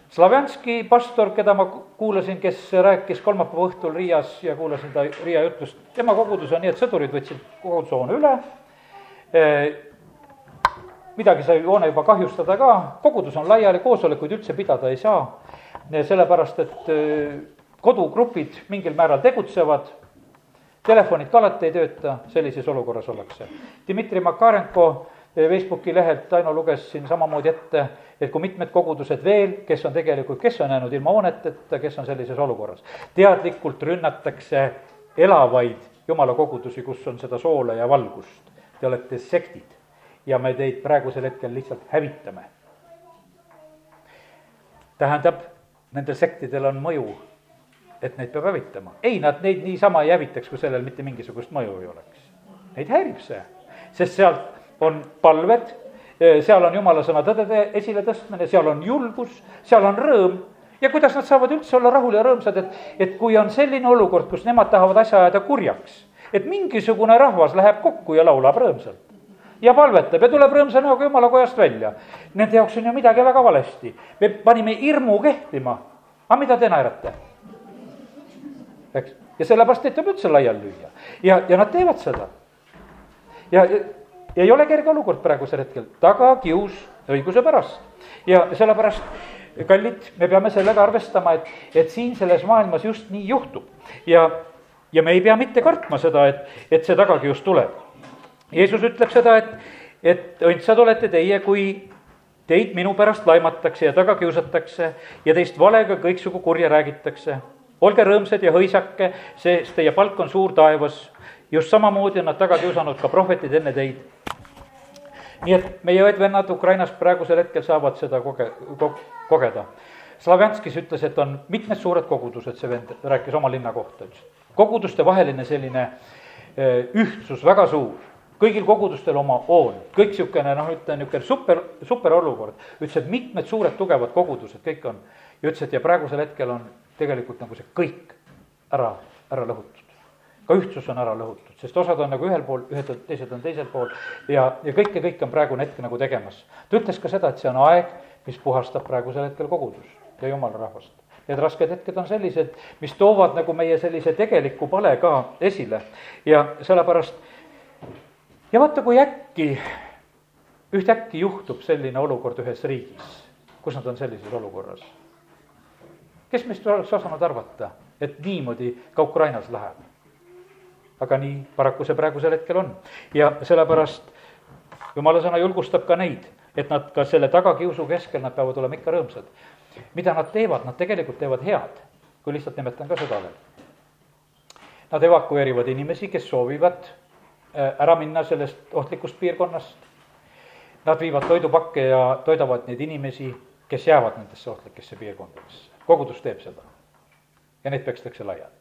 Slavjanski pastor, keda ma kuulasin, kes rääkis kolmapäeva õhtul Riias ja kuulasin ta Riia jutlust, tema kogudus on nii, et sõdurid võtsid kogudushoone üle, midagi sai hoone juba kahjustada ka, kogudus on laiali, koosolekuid üldse pidada ei saa, sellepärast et kodugrupid mingil määral tegutsevad, telefonid ka alati ei tööta, sellises olukorras ollakse. Dmitri Makarenko Facebooki lehelt Taino luges siin samamoodi ette, et kui mitmed kogudused veel, kes on tegelikult, kes on jäänud ilma hooneteta, kes on sellises olukorras. teadlikult rünnatakse elavaid jumala kogudusi, kus on seda soola ja valgust. Te olete sektid ja me teid praegusel hetkel lihtsalt hävitame. tähendab, nendel sektidel on mõju, et neid peab hävitama. ei, nad neid niisama ei hävitaks, kui sellel mitte mingisugust mõju ei oleks. Neid häirib see, sest sealt on palved, seal on jumala sõna tõdede esiletõstmine, seal on julgus, seal on rõõm ja kuidas nad saavad üldse olla rahul ja rõõmsad, et, et kui on selline olukord, kus nemad tahavad asja ajada kurjaks, et mingisugune rahvas läheb kokku ja laulab rõõmsalt ja palvetab ja tuleb rõõmsa näoga jumala kojast välja. Nende jaoks on ju midagi väga valesti. me panime hirmu kehtima, aga mida te naerate? Eks, ja sellepärast neid tuleb üldse laiali lüüa ja, ja nad teevad seda. ja, ja ei ole kerge olukord praegusel hetkel, tagakius õiguse pärast. ja sellepärast, kallid, me peame sellega arvestama, et, et siin selles maailmas just nii juhtub. ja, ja me ei pea mitte kartma seda, et, et see tagakius tuleb. Jeesus ütleb seda, et, et õndsad olete teie, kui teid minu pärast laimatakse ja taga kiusatakse ja teist valega kõiksugu kurja räägitakse. Olge rõõmsad ja hõisake, sest teie palk on suur taevas just samamoodi on nad taga kiusanud ka prohvetid enne teid. nii et meie õed-vennad Ukrainas praegusel hetkel saavad seda koge-, kogeda. Slavjanskis ütles, et on mitmed suured kogudused, see vend rääkis oma linna kohta, ütles. koguduste vaheline selline ühtsus väga suur kõigil kogudustel oma hoon, kõik niisugune noh, ütlen niisugune super, super olukord. ütles, et mitmed suured tugevad kogudused, kõik on. ja ütles, et ja praegusel hetkel on tegelikult nagu see kõik ära, ära lõhutud. ka ühtsus on ära lõhutud, sest osad on nagu ühel pool, ühed, teised on teisel pool ja, ja kõike, kõike on praegune hetk nagu tegemas. ta ütles ka seda, et see on aeg, mis puhastab praegusel hetkel kogudust ja jumala rahvast need rasked hetked on sellised, mis toovad nagu meie sellise tegeliku pale ka esile ja sellepärast ja vaata, kui äkki, ühtäkki juhtub selline olukord ühes riigis, kus nad on sellises olukorras. Kes meist oleks osanud arvata, et niimoodi ka Ukrainas läheb? aga nii paraku see praegusel hetkel on ja sellepärast jumala sõna julgustab ka neid, et nad ka selle tagakiusu keskel, nad peavad olema ikka rõõmsad mida nad teevad, nad tegelikult teevad head, kui lihtsalt nimetan ka seda veel. Nad evakueerivad inimesi, kes soovivad äh, ära minna sellest ohtlikust piirkonnast. Nad viivad toidupakke ja toidavad neid inimesi, kes jäävad nendesse ohtlikesse piirkondadesse. Kogudus teeb seda. ja neid pekstakse laiali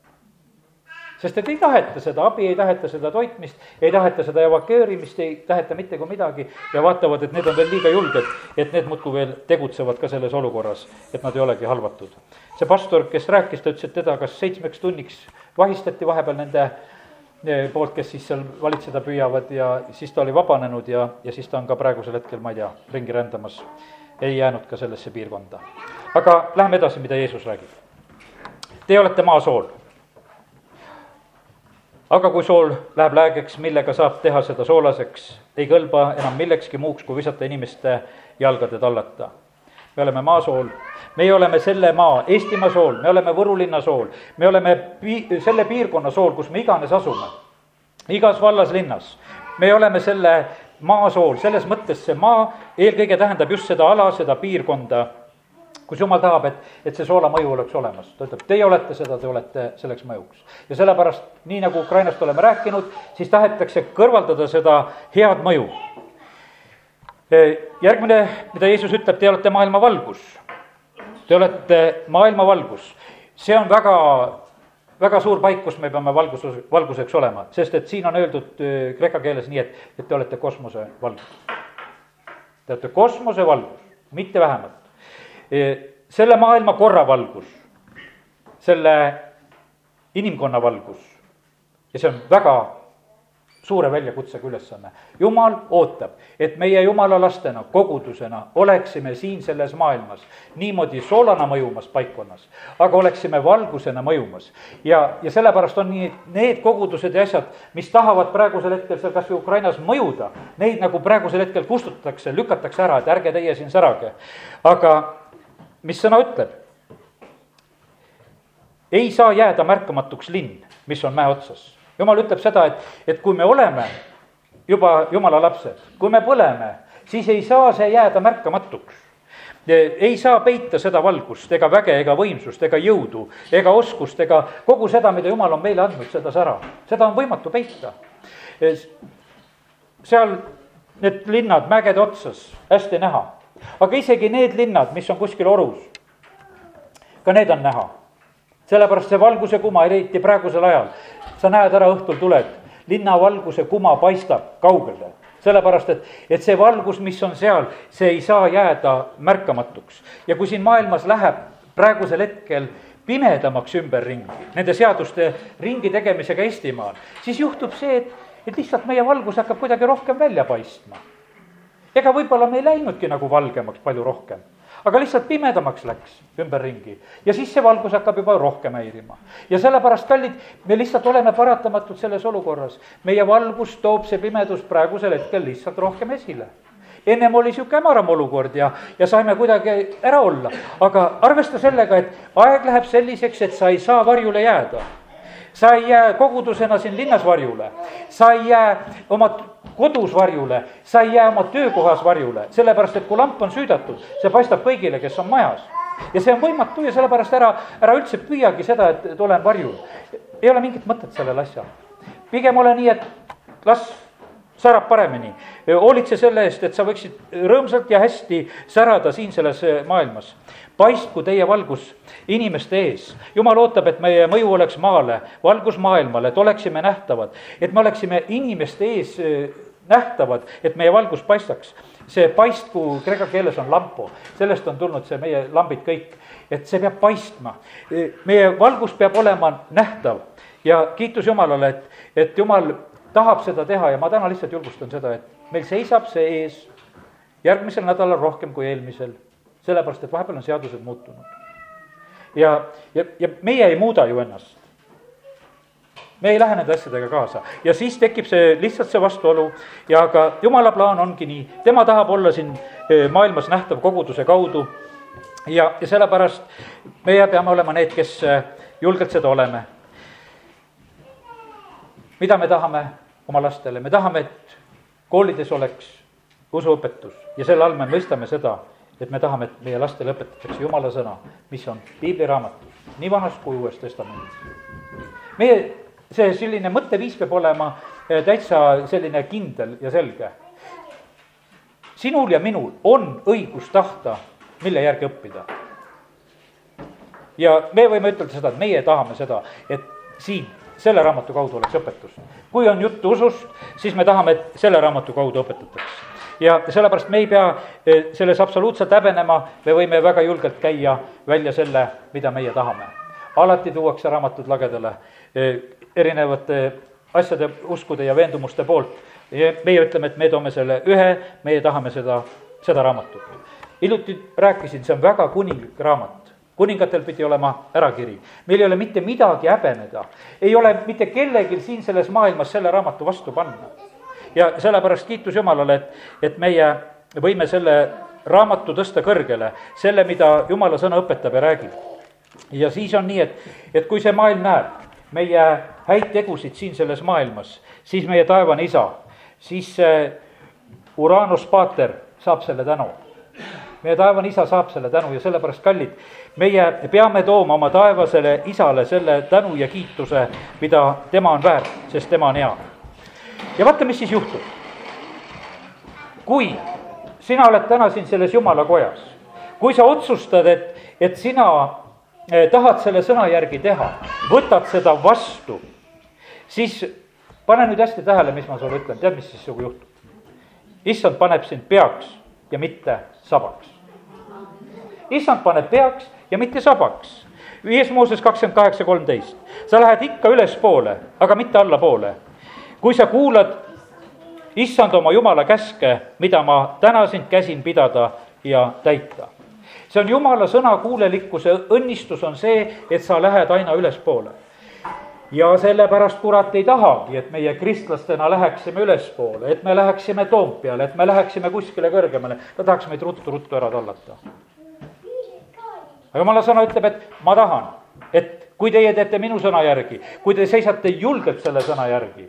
sest et ei taheta seda abi, ei taheta seda toitmist, ei taheta seda evakueerimist, ei taheta mitte kui midagi ja vaatavad, et need on veel liiga julged, et need muudkui veel tegutsevad ka selles olukorras, et nad ei olegi halvatud. see pastor, kes rääkis, ta ütles, et teda kas seitsmeks tunniks vahistati vahepeal nende eh, poolt, kes siis seal valitseda püüavad ja siis ta oli vabanenud ja, ja siis ta on ka praegusel hetkel, ma ei tea, ringi rändamas. ei jäänud ka sellesse piirkonda. Aga läheme edasi, mida Jeesus räägib. Te olete maasool aga kui sool läheb läägeks, millega saab teha seda soolaseks, ei kõlba enam millekski muuks, kui visata inimeste jalgade tallata. me oleme maasool, meie oleme selle maa, Eestimaa sool, me oleme Võru linna sool, me oleme pi-, selle piirkonna sool, kus me iganes asume, igas vallas-linnas. me oleme selle maasool, selles mõttes see maa eelkõige tähendab just seda ala, seda piirkonda kus jumal tahab, et, et see soolamõju oleks olemas, ta ütleb, teie olete seda, te olete selleks mõjuks. ja sellepärast, nii nagu Ukrainast oleme rääkinud, siis tahetakse kõrvaldada seda head mõju. E, järgmine, mida Jeesus ütleb, te olete maailma valgus. Te olete maailma valgus, see on väga väga suur paik, kus me peame valgus, valguseks olema, sest et siin on öeldud e, kreeka keeles nii, et, et te olete kosmose valgus. Te olete kosmose valgus, mitte vähemalt selle maailma korra valgus, selle inimkonna valgus ja see on väga suure väljakutsega ülesanne. jumal ootab, et meie jumala lastena, kogudusena oleksime siin selles maailmas niimoodi soolana mõjumas paikkonnas, aga oleksime valgusena mõjumas. ja, ja sellepärast on nii, et need kogudused ja asjad, mis tahavad praegusel hetkel seal kas või Ukrainas mõjuda, neid nagu praegusel hetkel kustutatakse, lükatakse ära, et ärge teie siin särage. aga mis sõna ütleb? ei saa jääda märkamatuks linn, mis on mäe otsas. jumal ütleb seda, et, et kui me oleme juba jumala lapsed, kui me põleme, siis ei saa see jääda märkamatuks ei saa peita seda valgust ega väge ega võimsust ega jõudu ega oskust ega kogu seda, mida jumal on meile andnud, seda sära. seda on võimatu peita. seal need linnad mägede otsas, hästi näha aga isegi need linnad, mis on kuskil orus, ka need on näha. sellepärast see valguse kuma, eriti praegusel ajal, sa näed ära õhtul tuled, linna valguse kuma paistab kaugele sellepärast, et, et see valgus, mis on seal, see ei saa jääda märkamatuks. ja kui siin maailmas läheb praegusel hetkel pimedamaks ümberringi, nende seaduste ringi tegemisega Eestimaal, siis juhtub see, et, et lihtsalt meie valgus hakkab kuidagi rohkem välja paistma ega võib-olla me ei läinudki nagu valgemaks palju rohkem, aga lihtsalt pimedamaks läks ümberringi. Ja siis see valgus hakkab juba rohkem häirima. ja sellepärast, kallid, me lihtsalt oleme paratamatult selles olukorras, meie valgus toob see pimedus praegusel hetkel lihtsalt rohkem esile. Ennem oli sihuke hämaram olukord ja, ja saime kuidagi ära olla, aga arvesta sellega, et aeg läheb selliseks, et sa ei saa varjule jääda sa ei jää kogudusena siin linnas varjule, sa ei jää oma kodus varjule, sa ei jää oma töökohas varjule, sellepärast et kui lamp on süüdatud, see paistab kõigile, kes on majas. ja see on võimatu ja sellepärast ära, ära üldse püüagi seda, et, et olen varjul. ei ole mingit mõtet sellel asjal. pigem ole nii, et las särab paremini. hoolitse selle eest, et sa võiksid rõõmsalt ja hästi särada siin selles maailmas. Paistku teie valgus inimeste ees. jumal ootab, et meie mõju oleks maale, valgus maailmale, et oleksime nähtavad, et me oleksime inimeste ees nähtavad, et meie valgus paistaks. see paistku kreeka keeles on lampo, sellest on tulnud see meie lambid kõik, et see peab paistma. meie valgus peab olema nähtav ja kiitus Jumalale, et, et Jumal tahab seda teha ja ma täna lihtsalt julgustan seda, et meil seisab see ees järgmisel nädalal rohkem kui eelmisel, sellepärast et vahepeal on seadused muutunud. ja, ja, ja meie ei muuda ju ennast me ei lähe nende asjadega kaasa ja siis tekib see lihtsalt see vastuolu ja ka jumala plaan ongi nii, tema tahab olla siin eh, maailmas nähtav koguduse kaudu. ja, ja sellepärast meie peame olema need, kes eh, julgelt seda oleme. mida me tahame oma lastele, me tahame, et koolides oleks usuõpetus ja selle all me mõistame seda, et me tahame, et meie lastele õpetatakse jumala sõna, mis on piibliraamatus, nii vanas kui uues testamendis. meie see selline mõtteviis peab olema eh, täitsa selline kindel ja selge. sinul ja minul on õigus tahta, mille järgi õppida. ja me võime ütelda seda, et meie tahame seda, et siin selle raamatu kaudu oleks õpetus. kui on juttu usust, siis me tahame, et selle raamatu kaudu õpetataks. Ja sellepärast me ei pea eh, selles absoluutselt häbenema, me võime väga julgelt käia välja selle, mida meie tahame. alati tuuakse raamatud lagedale eh, erinevate asjade, uskude ja veendumuste poolt. meie ütleme, et me toome selle ühe, meie tahame seda, seda raamatut. hiljuti rääkisin, see on väga kuninglik raamat kuningatel pidi olema ärakiri. meil ei ole mitte midagi häbeneda, ei ole mitte kellelgi siin selles maailmas selle raamatu vastu panna. Ja sellepärast kiitus Jumalale, et, et meie võime selle raamatu tõsta kõrgele, selle, mida Jumala sõna õpetab ja räägib. ja siis on nii, et, et kui see maailm näeb meie häid tegusid siin selles maailmas, siis meie taevane isa, siis see Uranus Pater saab selle tänu. meie taevane isa saab selle tänu ja sellepärast, kallid, meie peame tooma oma taevasele isale selle tänu ja kiituse, mida tema on väärt, sest tema on hea. Ja vaata, mis siis juhtub. kui sina oled täna siin selles jumala kojas, kui sa otsustad, et, et sina Eh, tahad selle sõna järgi teha, võtad seda vastu, siis pane nüüd hästi tähele, mis ma sulle ütlen, tead, mis siis sinuga juhtub? issand paneb sind peaks ja mitte sabaks. issand paneb peaks ja mitte sabaks. viies Mooses kakskümmend kaheksa, kolmteist. sa lähed ikka ülespoole, aga mitte allapoole. Kui sa kuulad issand oma jumala käske, mida ma täna sind käsin pidada ja täita see on jumala sõna kuulelikkuse õnnistus on see, et sa lähed aina ülespoole. ja sellepärast kurat ei tahagi, et meie kristlastena läheksime ülespoole, et me läheksime Toompeale, et me läheksime kuskile kõrgemale, ta tahaks meid ruttu-ruttu ära tallata. aga jumala sõna ütleb, et ma tahan, et kui teie teete minu sõna järgi, kui te seisate julgelt selle sõna järgi,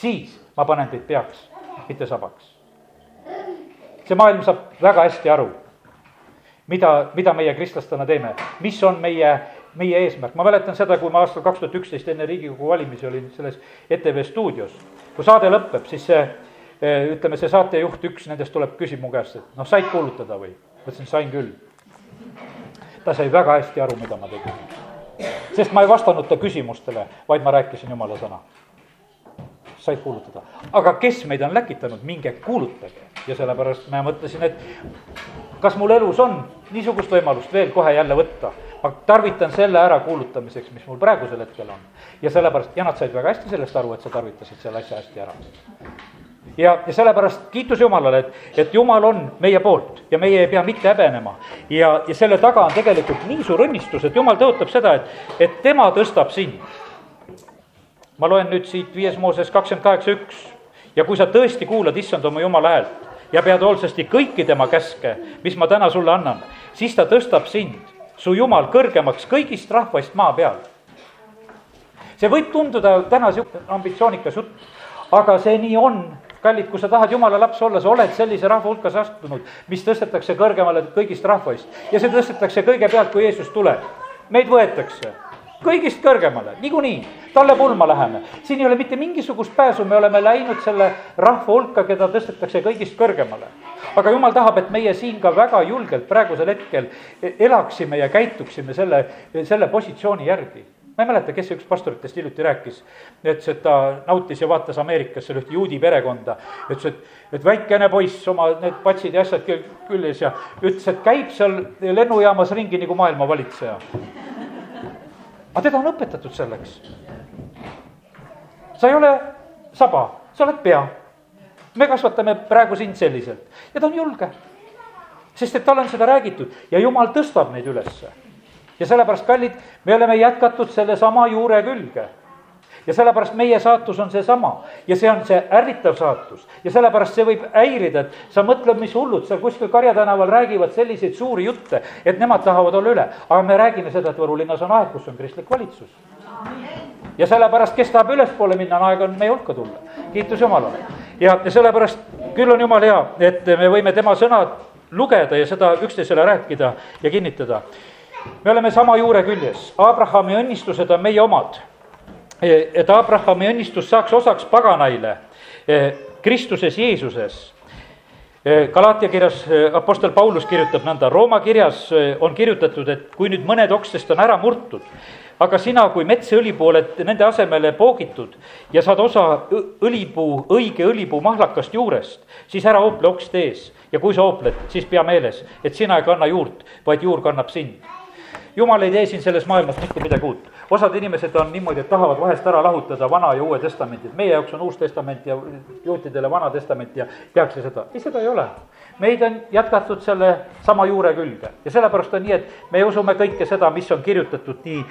siis ma panen teid peaks, mitte sabaks. see maailm saab väga hästi aru mida, mida meie kristlastena teeme, mis on meie, meie eesmärk, ma mäletan seda, kui ma aastal kaks tuhat üksteist enne Riigikogu valimisi olin selles ETV stuudios. kui saade lõpeb, siis see, eh, ütleme, see saatejuht, üks nendest tuleb, küsib mu käest, et noh, said kuulutada või? ma ütlesin, sain küll. ta sai väga hästi aru, mida ma tegin. sest ma ei vastanud ta küsimustele, vaid ma rääkisin jumala sõna said kuulutada. aga kes meid on läkitanud, minge kuulutage. ja sellepärast ma mõtlesin, et kas mul elus on niisugust võimalust veel kohe jälle võtta. ma tarvitan selle ärakuulutamiseks, mis mul praegusel hetkel on. ja sellepärast, ja nad said väga hästi sellest aru, et sa tarvitasid selle asja hästi ära. ja, ja sellepärast kiitus Jumalale, et, et Jumal on meie poolt ja meie ei pea mitte häbenema. ja, ja selle taga on tegelikult nii suur õnnistus, et Jumal tõotab seda, et, et tema tõstab sind ma loen nüüd siit viies Mooses kakskümmend kaheksa üks ja kui sa tõesti kuulad issand oma jumala häält ja pead hoolsasti kõiki tema käske, mis ma täna sulle annan, siis ta tõstab sind, su jumal, kõrgemaks kõigist rahvaist maa peal. see võib tunduda täna sihuke ambitsioonikas jutt, aga see nii on, kallid, kui sa tahad jumala laps olla, sa oled sellise rahva hulka astunud, mis tõstetakse kõrgemale kõigist rahvaist ja see tõstetakse kõigepealt, kui Jeesus tuleb. meid võetakse kõigist kõrgemale, niikuinii, talle pulma läheme. siin ei ole mitte mingisugust pääsu, me oleme läinud selle rahva hulka, keda tõstetakse kõigist kõrgemale. aga jumal tahab, et meie siin ka väga julgelt praegusel hetkel elaksime ja käituksime selle, selle positsiooni järgi. ma ei mäleta, kes see üks pastoritest hiljuti rääkis, ütles, et ta nautis ja vaatas Ameerikas seal ühte juudi perekonda. ütles, et, et väikene poiss oma need patsid ja asjad küljes ja ütles, et käib seal lennujaamas ringi nagu maailma valitseja. Aga teda on õpetatud selleks. sa ei ole saba, sa oled pea. me kasvatame praegu sind selliselt ja ta on julge. sest et talle on seda räägitud ja jumal tõstab neid ülesse ja sellepärast, kallid, me oleme jätkatud sellesama juure külge ja sellepärast meie saatus on seesama ja see on see ärritav saatus ja sellepärast see võib häirida, et sa mõtled, mis hullud seal kuskil Karja tänaval räägivad selliseid suuri jutte, et nemad tahavad olla üle, aga me räägime seda, et Võru linnas on aeg, kus on kristlik valitsus. ja sellepärast, kes tahab ülespoole minna, on aeg on meie hulka tulla, kiitus Jumalale. ja, ja sellepärast küll on Jumal hea, et me võime tema sõna lugeda ja seda üksteisele rääkida ja kinnitada me oleme sama juure küljes, Abrahami õnnistused on meie omad. E, et Abrahami õnnistus saaks osaks paganaile e, Kristuses Jeesuses. E, Galaatia kirjas Apostel Paulus kirjutab nõnda, Rooma kirjas on kirjutatud, et kui nüüd mõned okstest on ära murtud, aga sina kui metsaõlipuu oled nende asemele poogitud ja saad osa õlipuu, õige õlipuu mahlakast juurest, siis ära hoople okste ees ja kui sa hoopled, siis pea meeles, et sina ei kanna juurt, vaid juur kannab sind jumal ei tee siin selles maailmas mitte midagi uut. Osad inimesed on niimoodi, et tahavad vahest ära lahutada Vana ja Uue Testamenti, et meie jaoks on Uus Testament ja juutidele Vana Testament ja tehakse seda. ei, seda ei ole. meid on jätkatud selle sama juure külge ja sellepärast on nii, et me usume kõike seda, mis on kirjutatud nii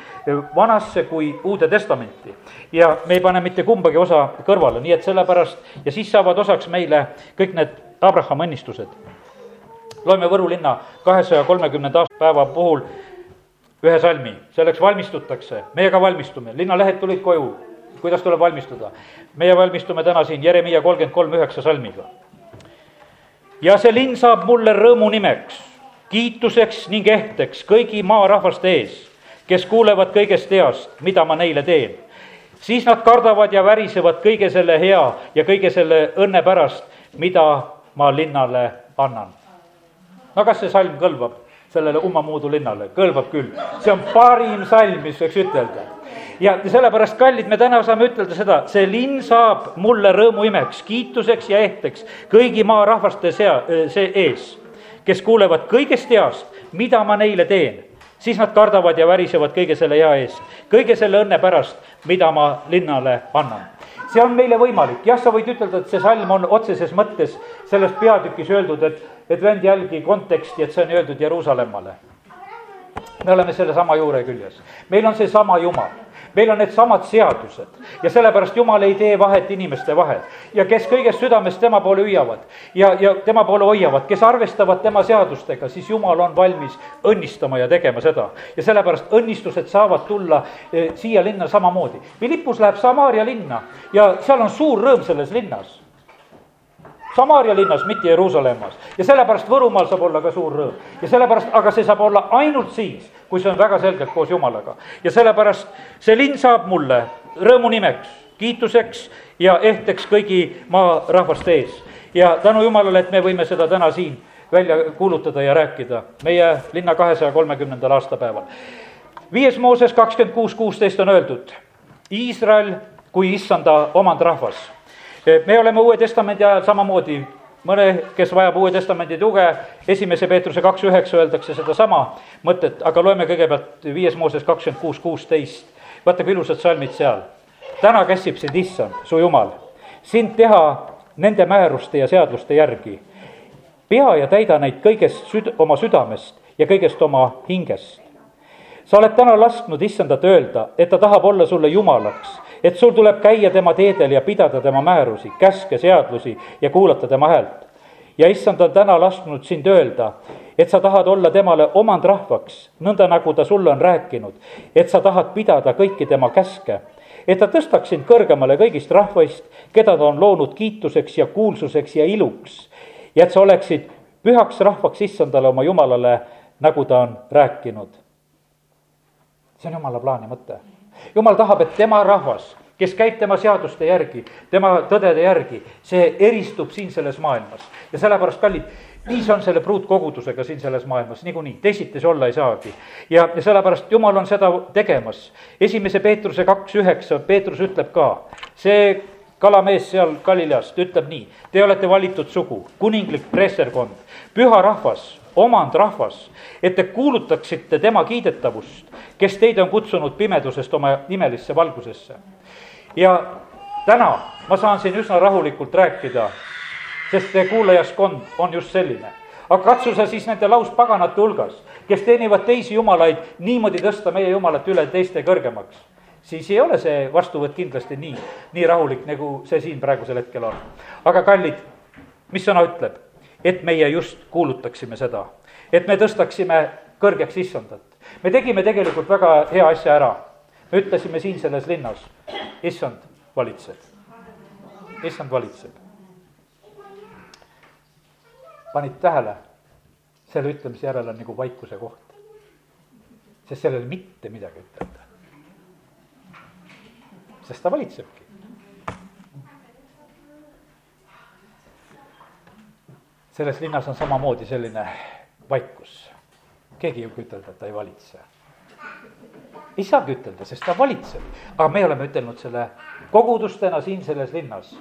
Vanasse kui Uude Testamenti. ja me ei pane mitte kumbagi osa kõrvale, nii et sellepärast ja siis saavad osaks meile kõik need Abrahami õnnistused loeme Võru linna kahesaja kolmekümnenda päeva puhul ühe salmi, selleks valmistutakse, meie ka valmistume, linnalehed tulid koju, kuidas tuleb valmistuda? meie valmistume täna siin Jeremiia kolmkümmend kolm üheksa salmiga. ja see linn saab mulle rõõmu nimeks, kiituseks ning ehteks kõigi maarahvaste ees, kes kuulevad kõigest heast, mida ma neile teen. siis nad kardavad ja värisevad kõige selle hea ja kõige selle õnne pärast, mida ma linnale annan. no kas see salm kõlbab? Sellele Ummamuudu linnale, kõlbab küll. see on parim salm, mis võiks ütelda. ja sellepärast, kallid, me täna saame ütelda seda, see linn saab mulle rõõmuimeks, kiituseks ja ehteks kõigi maarahvaste sea, see ees, kes kuulevad kõigest heast, mida ma neile teen siis nad kardavad ja värisevad kõige selle hea eest, kõige selle õnne pärast, mida ma linnale annan see on meile võimalik, jah, sa võid ütelda, et see salm on otseses mõttes selles peatükis öeldud, et, et vend jälgi konteksti, et see on öeldud Jeruusalemmale. me oleme sellesama juure küljes, meil on seesama Jumal meil on needsamad seadused ja sellepärast Jumal ei tee vahet inimeste vahel. ja kes kõigest südamest tema poole hüüavad ja, ja tema poole hoiavad, kes arvestavad tema seadustega, siis Jumal on valmis õnnistama ja tegema seda. ja sellepärast õnnistused saavad tulla eh, siia linna samamoodi. Philippus läheb Samaaria linna ja seal on suur rõõm selles linnas Samaaria linnas, mitte Jeruusalemmas. ja sellepärast Võrumaal saab olla ka suur rõõm. ja sellepärast, aga see saab olla ainult siis, kui see on väga selgelt koos Jumalaga. ja sellepärast see linn saab mulle rõõmu nimeks, kiituseks ja ehteks kõigi maarahvaste ees. ja tänu Jumalale, et me võime seda täna siin välja kuulutada ja rääkida meie linna kahesaja kolmekümnendal aastapäeval. viies Mooses kakskümmend kuus, kuusteist on öeldud, Iisrael kui issanda omandrahvas me oleme Uue Testamendi ajal samamoodi, mõne, kes vajab Uue Testamendi tuge, esimese Peetruse kaks üheksa öeldakse sedasama mõtet, aga loeme kõigepealt viies Mooses kakskümmend kuus, kuusteist. vaata kui ilusad salmid seal. täna käsib sind issand, su jumal, sind teha nende määruste ja seaduste järgi. pea ja täida neid kõigest süd-, oma südamest ja kõigest oma hingest. sa oled täna lasknud issandat öelda, et ta tahab olla sulle jumalaks et sul tuleb käia tema teedel ja pidada tema määrusi, käske, seadusi ja kuulata tema häält. ja issand on täna lasknud sind öelda, et sa tahad olla temale omandrahvaks, nõnda nagu ta sulle on rääkinud, et sa tahad pidada kõiki tema käske et ta tõstaks sind kõrgemale kõigist rahvaist, keda ta on loonud kiituseks ja kuulsuseks ja iluks. ja et sa oleksid pühaks rahvaks issandale oma jumalale, nagu ta on rääkinud. see on jumala plaan ja mõte jumal tahab, et tema rahvas, kes käib tema seaduste järgi, tema tõdede järgi, see eristub siin selles maailmas. ja sellepärast, kallid, nii see on selle pruutkogudusega siin selles maailmas niikuinii, teisiti see olla ei saagi. ja, ja sellepärast Jumal on seda tegemas. esimese Peetruse kaks üheksa, Peetrus ütleb ka, see kalamees seal Galileast ütleb nii, te olete valitud sugu, kuninglik preesterkond, püha rahvas, omandrahvas, et te kuulutaksite tema kiidetavust, kes teid on kutsunud pimedusest oma imelisse valgusesse. ja täna ma saan siin üsna rahulikult rääkida sest see kuulajaskond on just selline. aga katsu sa siis nende lauspaganate hulgas, kes teenivad teisi jumalaid, niimoodi tõsta meie jumalat üle teiste kõrgemaks. siis ei ole see vastuvõtt kindlasti nii, nii rahulik, nagu see siin praegusel hetkel on. aga kallid, mis sõna ütleb? Et meie just kuulutaksime seda, et me tõstaksime kõrgeks issandat. me tegime tegelikult väga hea asja ära. me ütlesime siin selles linnas, issand valitseb, issand valitseb panid tähele, selle ütlemise järel on nagu vaikuse koht. sest seal ei ole mitte midagi ütelda. sest ta valitsebki. Selles linnas on samamoodi selline vaikus. keegi ei julge ütelda, et ta ei valitse. ei saagi ütelda, sest ta valitseb, aga me oleme ütelnud selle kogudustena siin selles linnas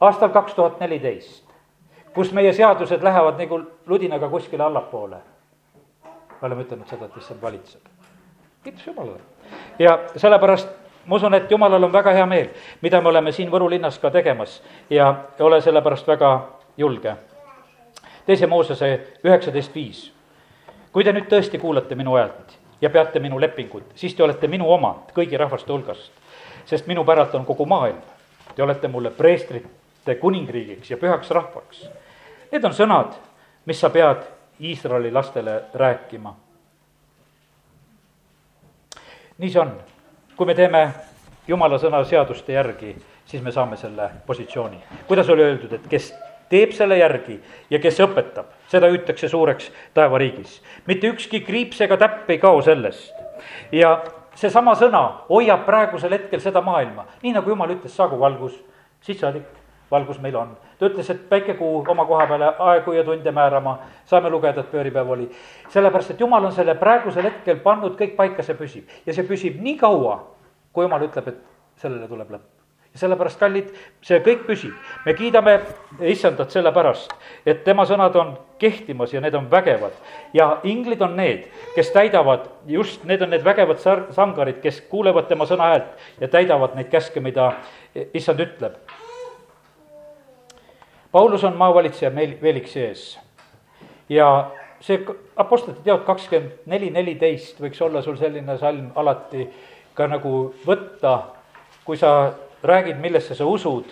aastal kaks tuhat neliteist kus meie seadused lähevad nagu ludinaga kuskile allapoole. me oleme ütelnud seda, et issand valitseb. kiitus Jumalale. ja sellepärast ma usun, et Jumalal on väga hea meel, mida me oleme siin Võru linnas ka tegemas ja ole sellepärast väga julge. Teise Moosese üheksateist viis. kui te nüüd tõesti kuulate minu häält ja peate minu lepingut, siis te olete minu omand kõigi rahvaste hulgast, sest minu päralt on kogu maailm. Te olete mulle preestrite kuningriigiks ja pühaks rahvaks Need on sõnad, mis sa pead Iisraeli lastele rääkima. nii see on, kui me teeme jumala sõna seaduste järgi, siis me saame selle positsiooni. kuidas oli öeldud, et kes teeb selle järgi ja kes õpetab, seda hüütakse suureks taevariigis. mitte ükski kriips ega täpp ei kao sellest. ja seesama sõna hoiab praegusel hetkel seda maailma, nii nagu jumal ütles, saagu valgus, siis saadik valgus meil on. ta ütles, et päikekuu oma koha peale aegu ja tunde määrama, saame lugeda, et pööripäev oli. sellepärast, et jumal on selle praegusel hetkel pannud kõik paika, see püsib ja see püsib nii kaua, kui jumal ütleb, et sellele tuleb lõpp ja sellepärast, kallid, see kõik püsib. me kiidame issandat sellepärast, et tema sõnad on kehtimas ja need on vägevad. ja inglid on need, kes täidavad, just need on need vägevad sar-, sangarid, kes kuulevad tema sõna häält ja täidavad neid käske, mida issand ütleb Paulus on maavalitseja meil Veliksi ees ja see Apostlite teod kakskümmend neli, neliteist võiks olla sul selline salm alati ka nagu võtta, kui sa räägid, millesse sa usud.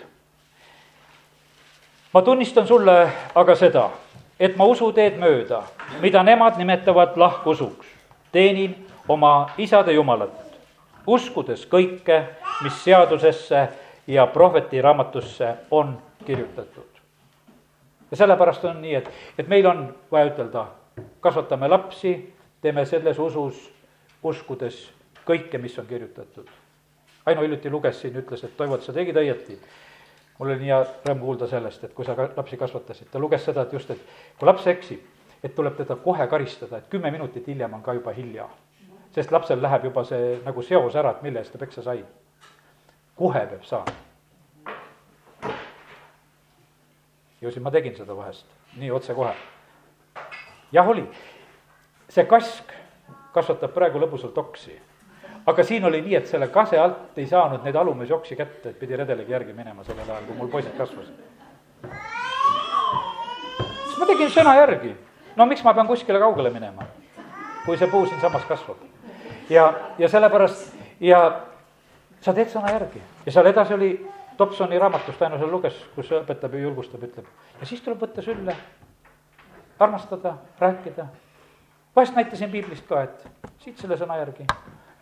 ma tunnistan sulle aga seda, et ma usuteed mööda, mida nemad nimetavad lahkusuks, teenin oma isade jumalat, uskudes kõike, mis seadusesse ja prohveti raamatusse on kirjutatud ja sellepärast on nii, et, et meil on vaja ütelda, kasvatame lapsi, teeme selles usus, uskudes kõike, mis on kirjutatud. Aino hiljuti luges siin, ütles, et Toivo, sa tegid õieti. mul oli nii hea rõõm kuulda sellest, et kui sa ka lapsi kasvatasid, ta luges seda, et just, et kui laps eksib, et tuleb teda kohe karistada, et kümme minutit hiljem on ka juba hilja. sest lapsel läheb juba see nagu seos ära, et mille eest ta peksa sai. kohe peab saama ju siis ma tegin seda vahest, nii otsekohe. jah, oli, see kask kasvatab praegu lõbusalt oksi. Aga siin oli nii, et selle kase alt ei saanud neid alumise oksi kätte, et pidi redeligi järgi minema sellel ajal, kui mul poisid kasvasid. siis ma tegin sõna järgi. no miks ma pean kuskile kaugele minema, kui see puu siinsamas kasvab. ja, ja sellepärast ja sa teed sõna järgi ja seal edasi oli Dobsoni raamatust Aino seal luges, kus õpetab ja julgustab, ütleb. ja siis tuleb võtta sülle, armastada, rääkida. vahest näitasin piiblist ka, et siit selle sõna järgi,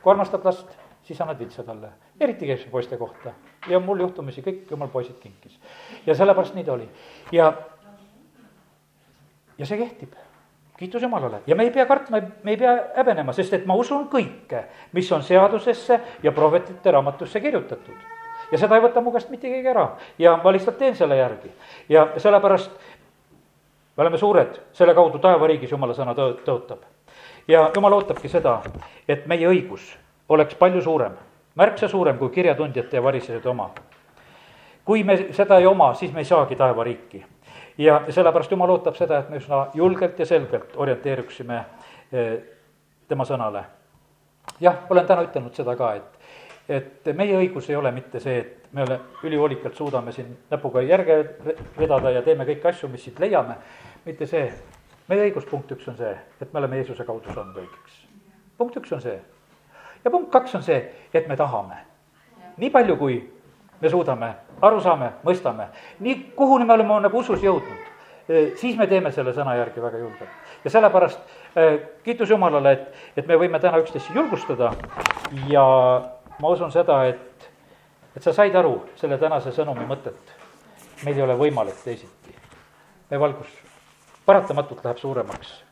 kui armastad last, siis annad vitsa talle. eriti käib see poiste kohta ja mul juhtumisi kõik jumal poisid kinkis. ja sellepärast nii ta oli ja, ja see kehtib kiitus Jumalale ja me ei pea kartma, me ei pea häbenema, sest et ma usun kõike, mis on seadusesse ja prohvetite raamatusse kirjutatud ja seda ei võta mu käest mitte keegi ära ja ma lihtsalt teen selle järgi. ja sellepärast me oleme suured, selle kaudu taevariigis jumala sõna tõ-, tõotab. Ja jumal ootabki seda, et meie õigus oleks palju suurem, märksa suurem kui kirjatundjate ja varisejate oma. kui me seda ei oma, siis me ei saagi taevariiki. ja sellepärast jumal ootab seda, et me üsna julgelt ja selgelt orienteeruksime eh, tema sõnale. jah, olen täna ütelnud seda ka, et et meie õigus ei ole mitte see, et me ole, ülihoolikalt suudame siin näpuga järge vedada ja teeme kõiki asju, mis siit leiame, mitte see, meie õigus punkt üks on see, et me oleme Jeesuse kaudu saanud õigeks. punkt üks on see. ja punkt kaks on see, et me tahame. nii palju, kui me suudame, aru saame, mõistame, nii, kuhuni me oleme nagu usus jõudnud, eh, siis me teeme selle sõna järgi väga julgelt. ja sellepärast eh, kiitus Jumalale, et, et me võime täna üksteist julgustada ja ma usun seda, et, et sa said aru selle tänase sõnumi mõtet. meil ei ole võimalik teisiti. meie valgus paratamatult läheb suuremaks.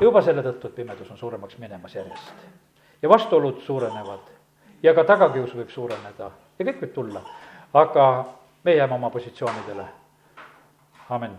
juba selle tõttu, et pimedus on suuremaks minemas järjest. ja vastuolud suurenevad ja ka tagakius võib suureneda ja kõik võib tulla, aga me jääme oma positsioonidele. amin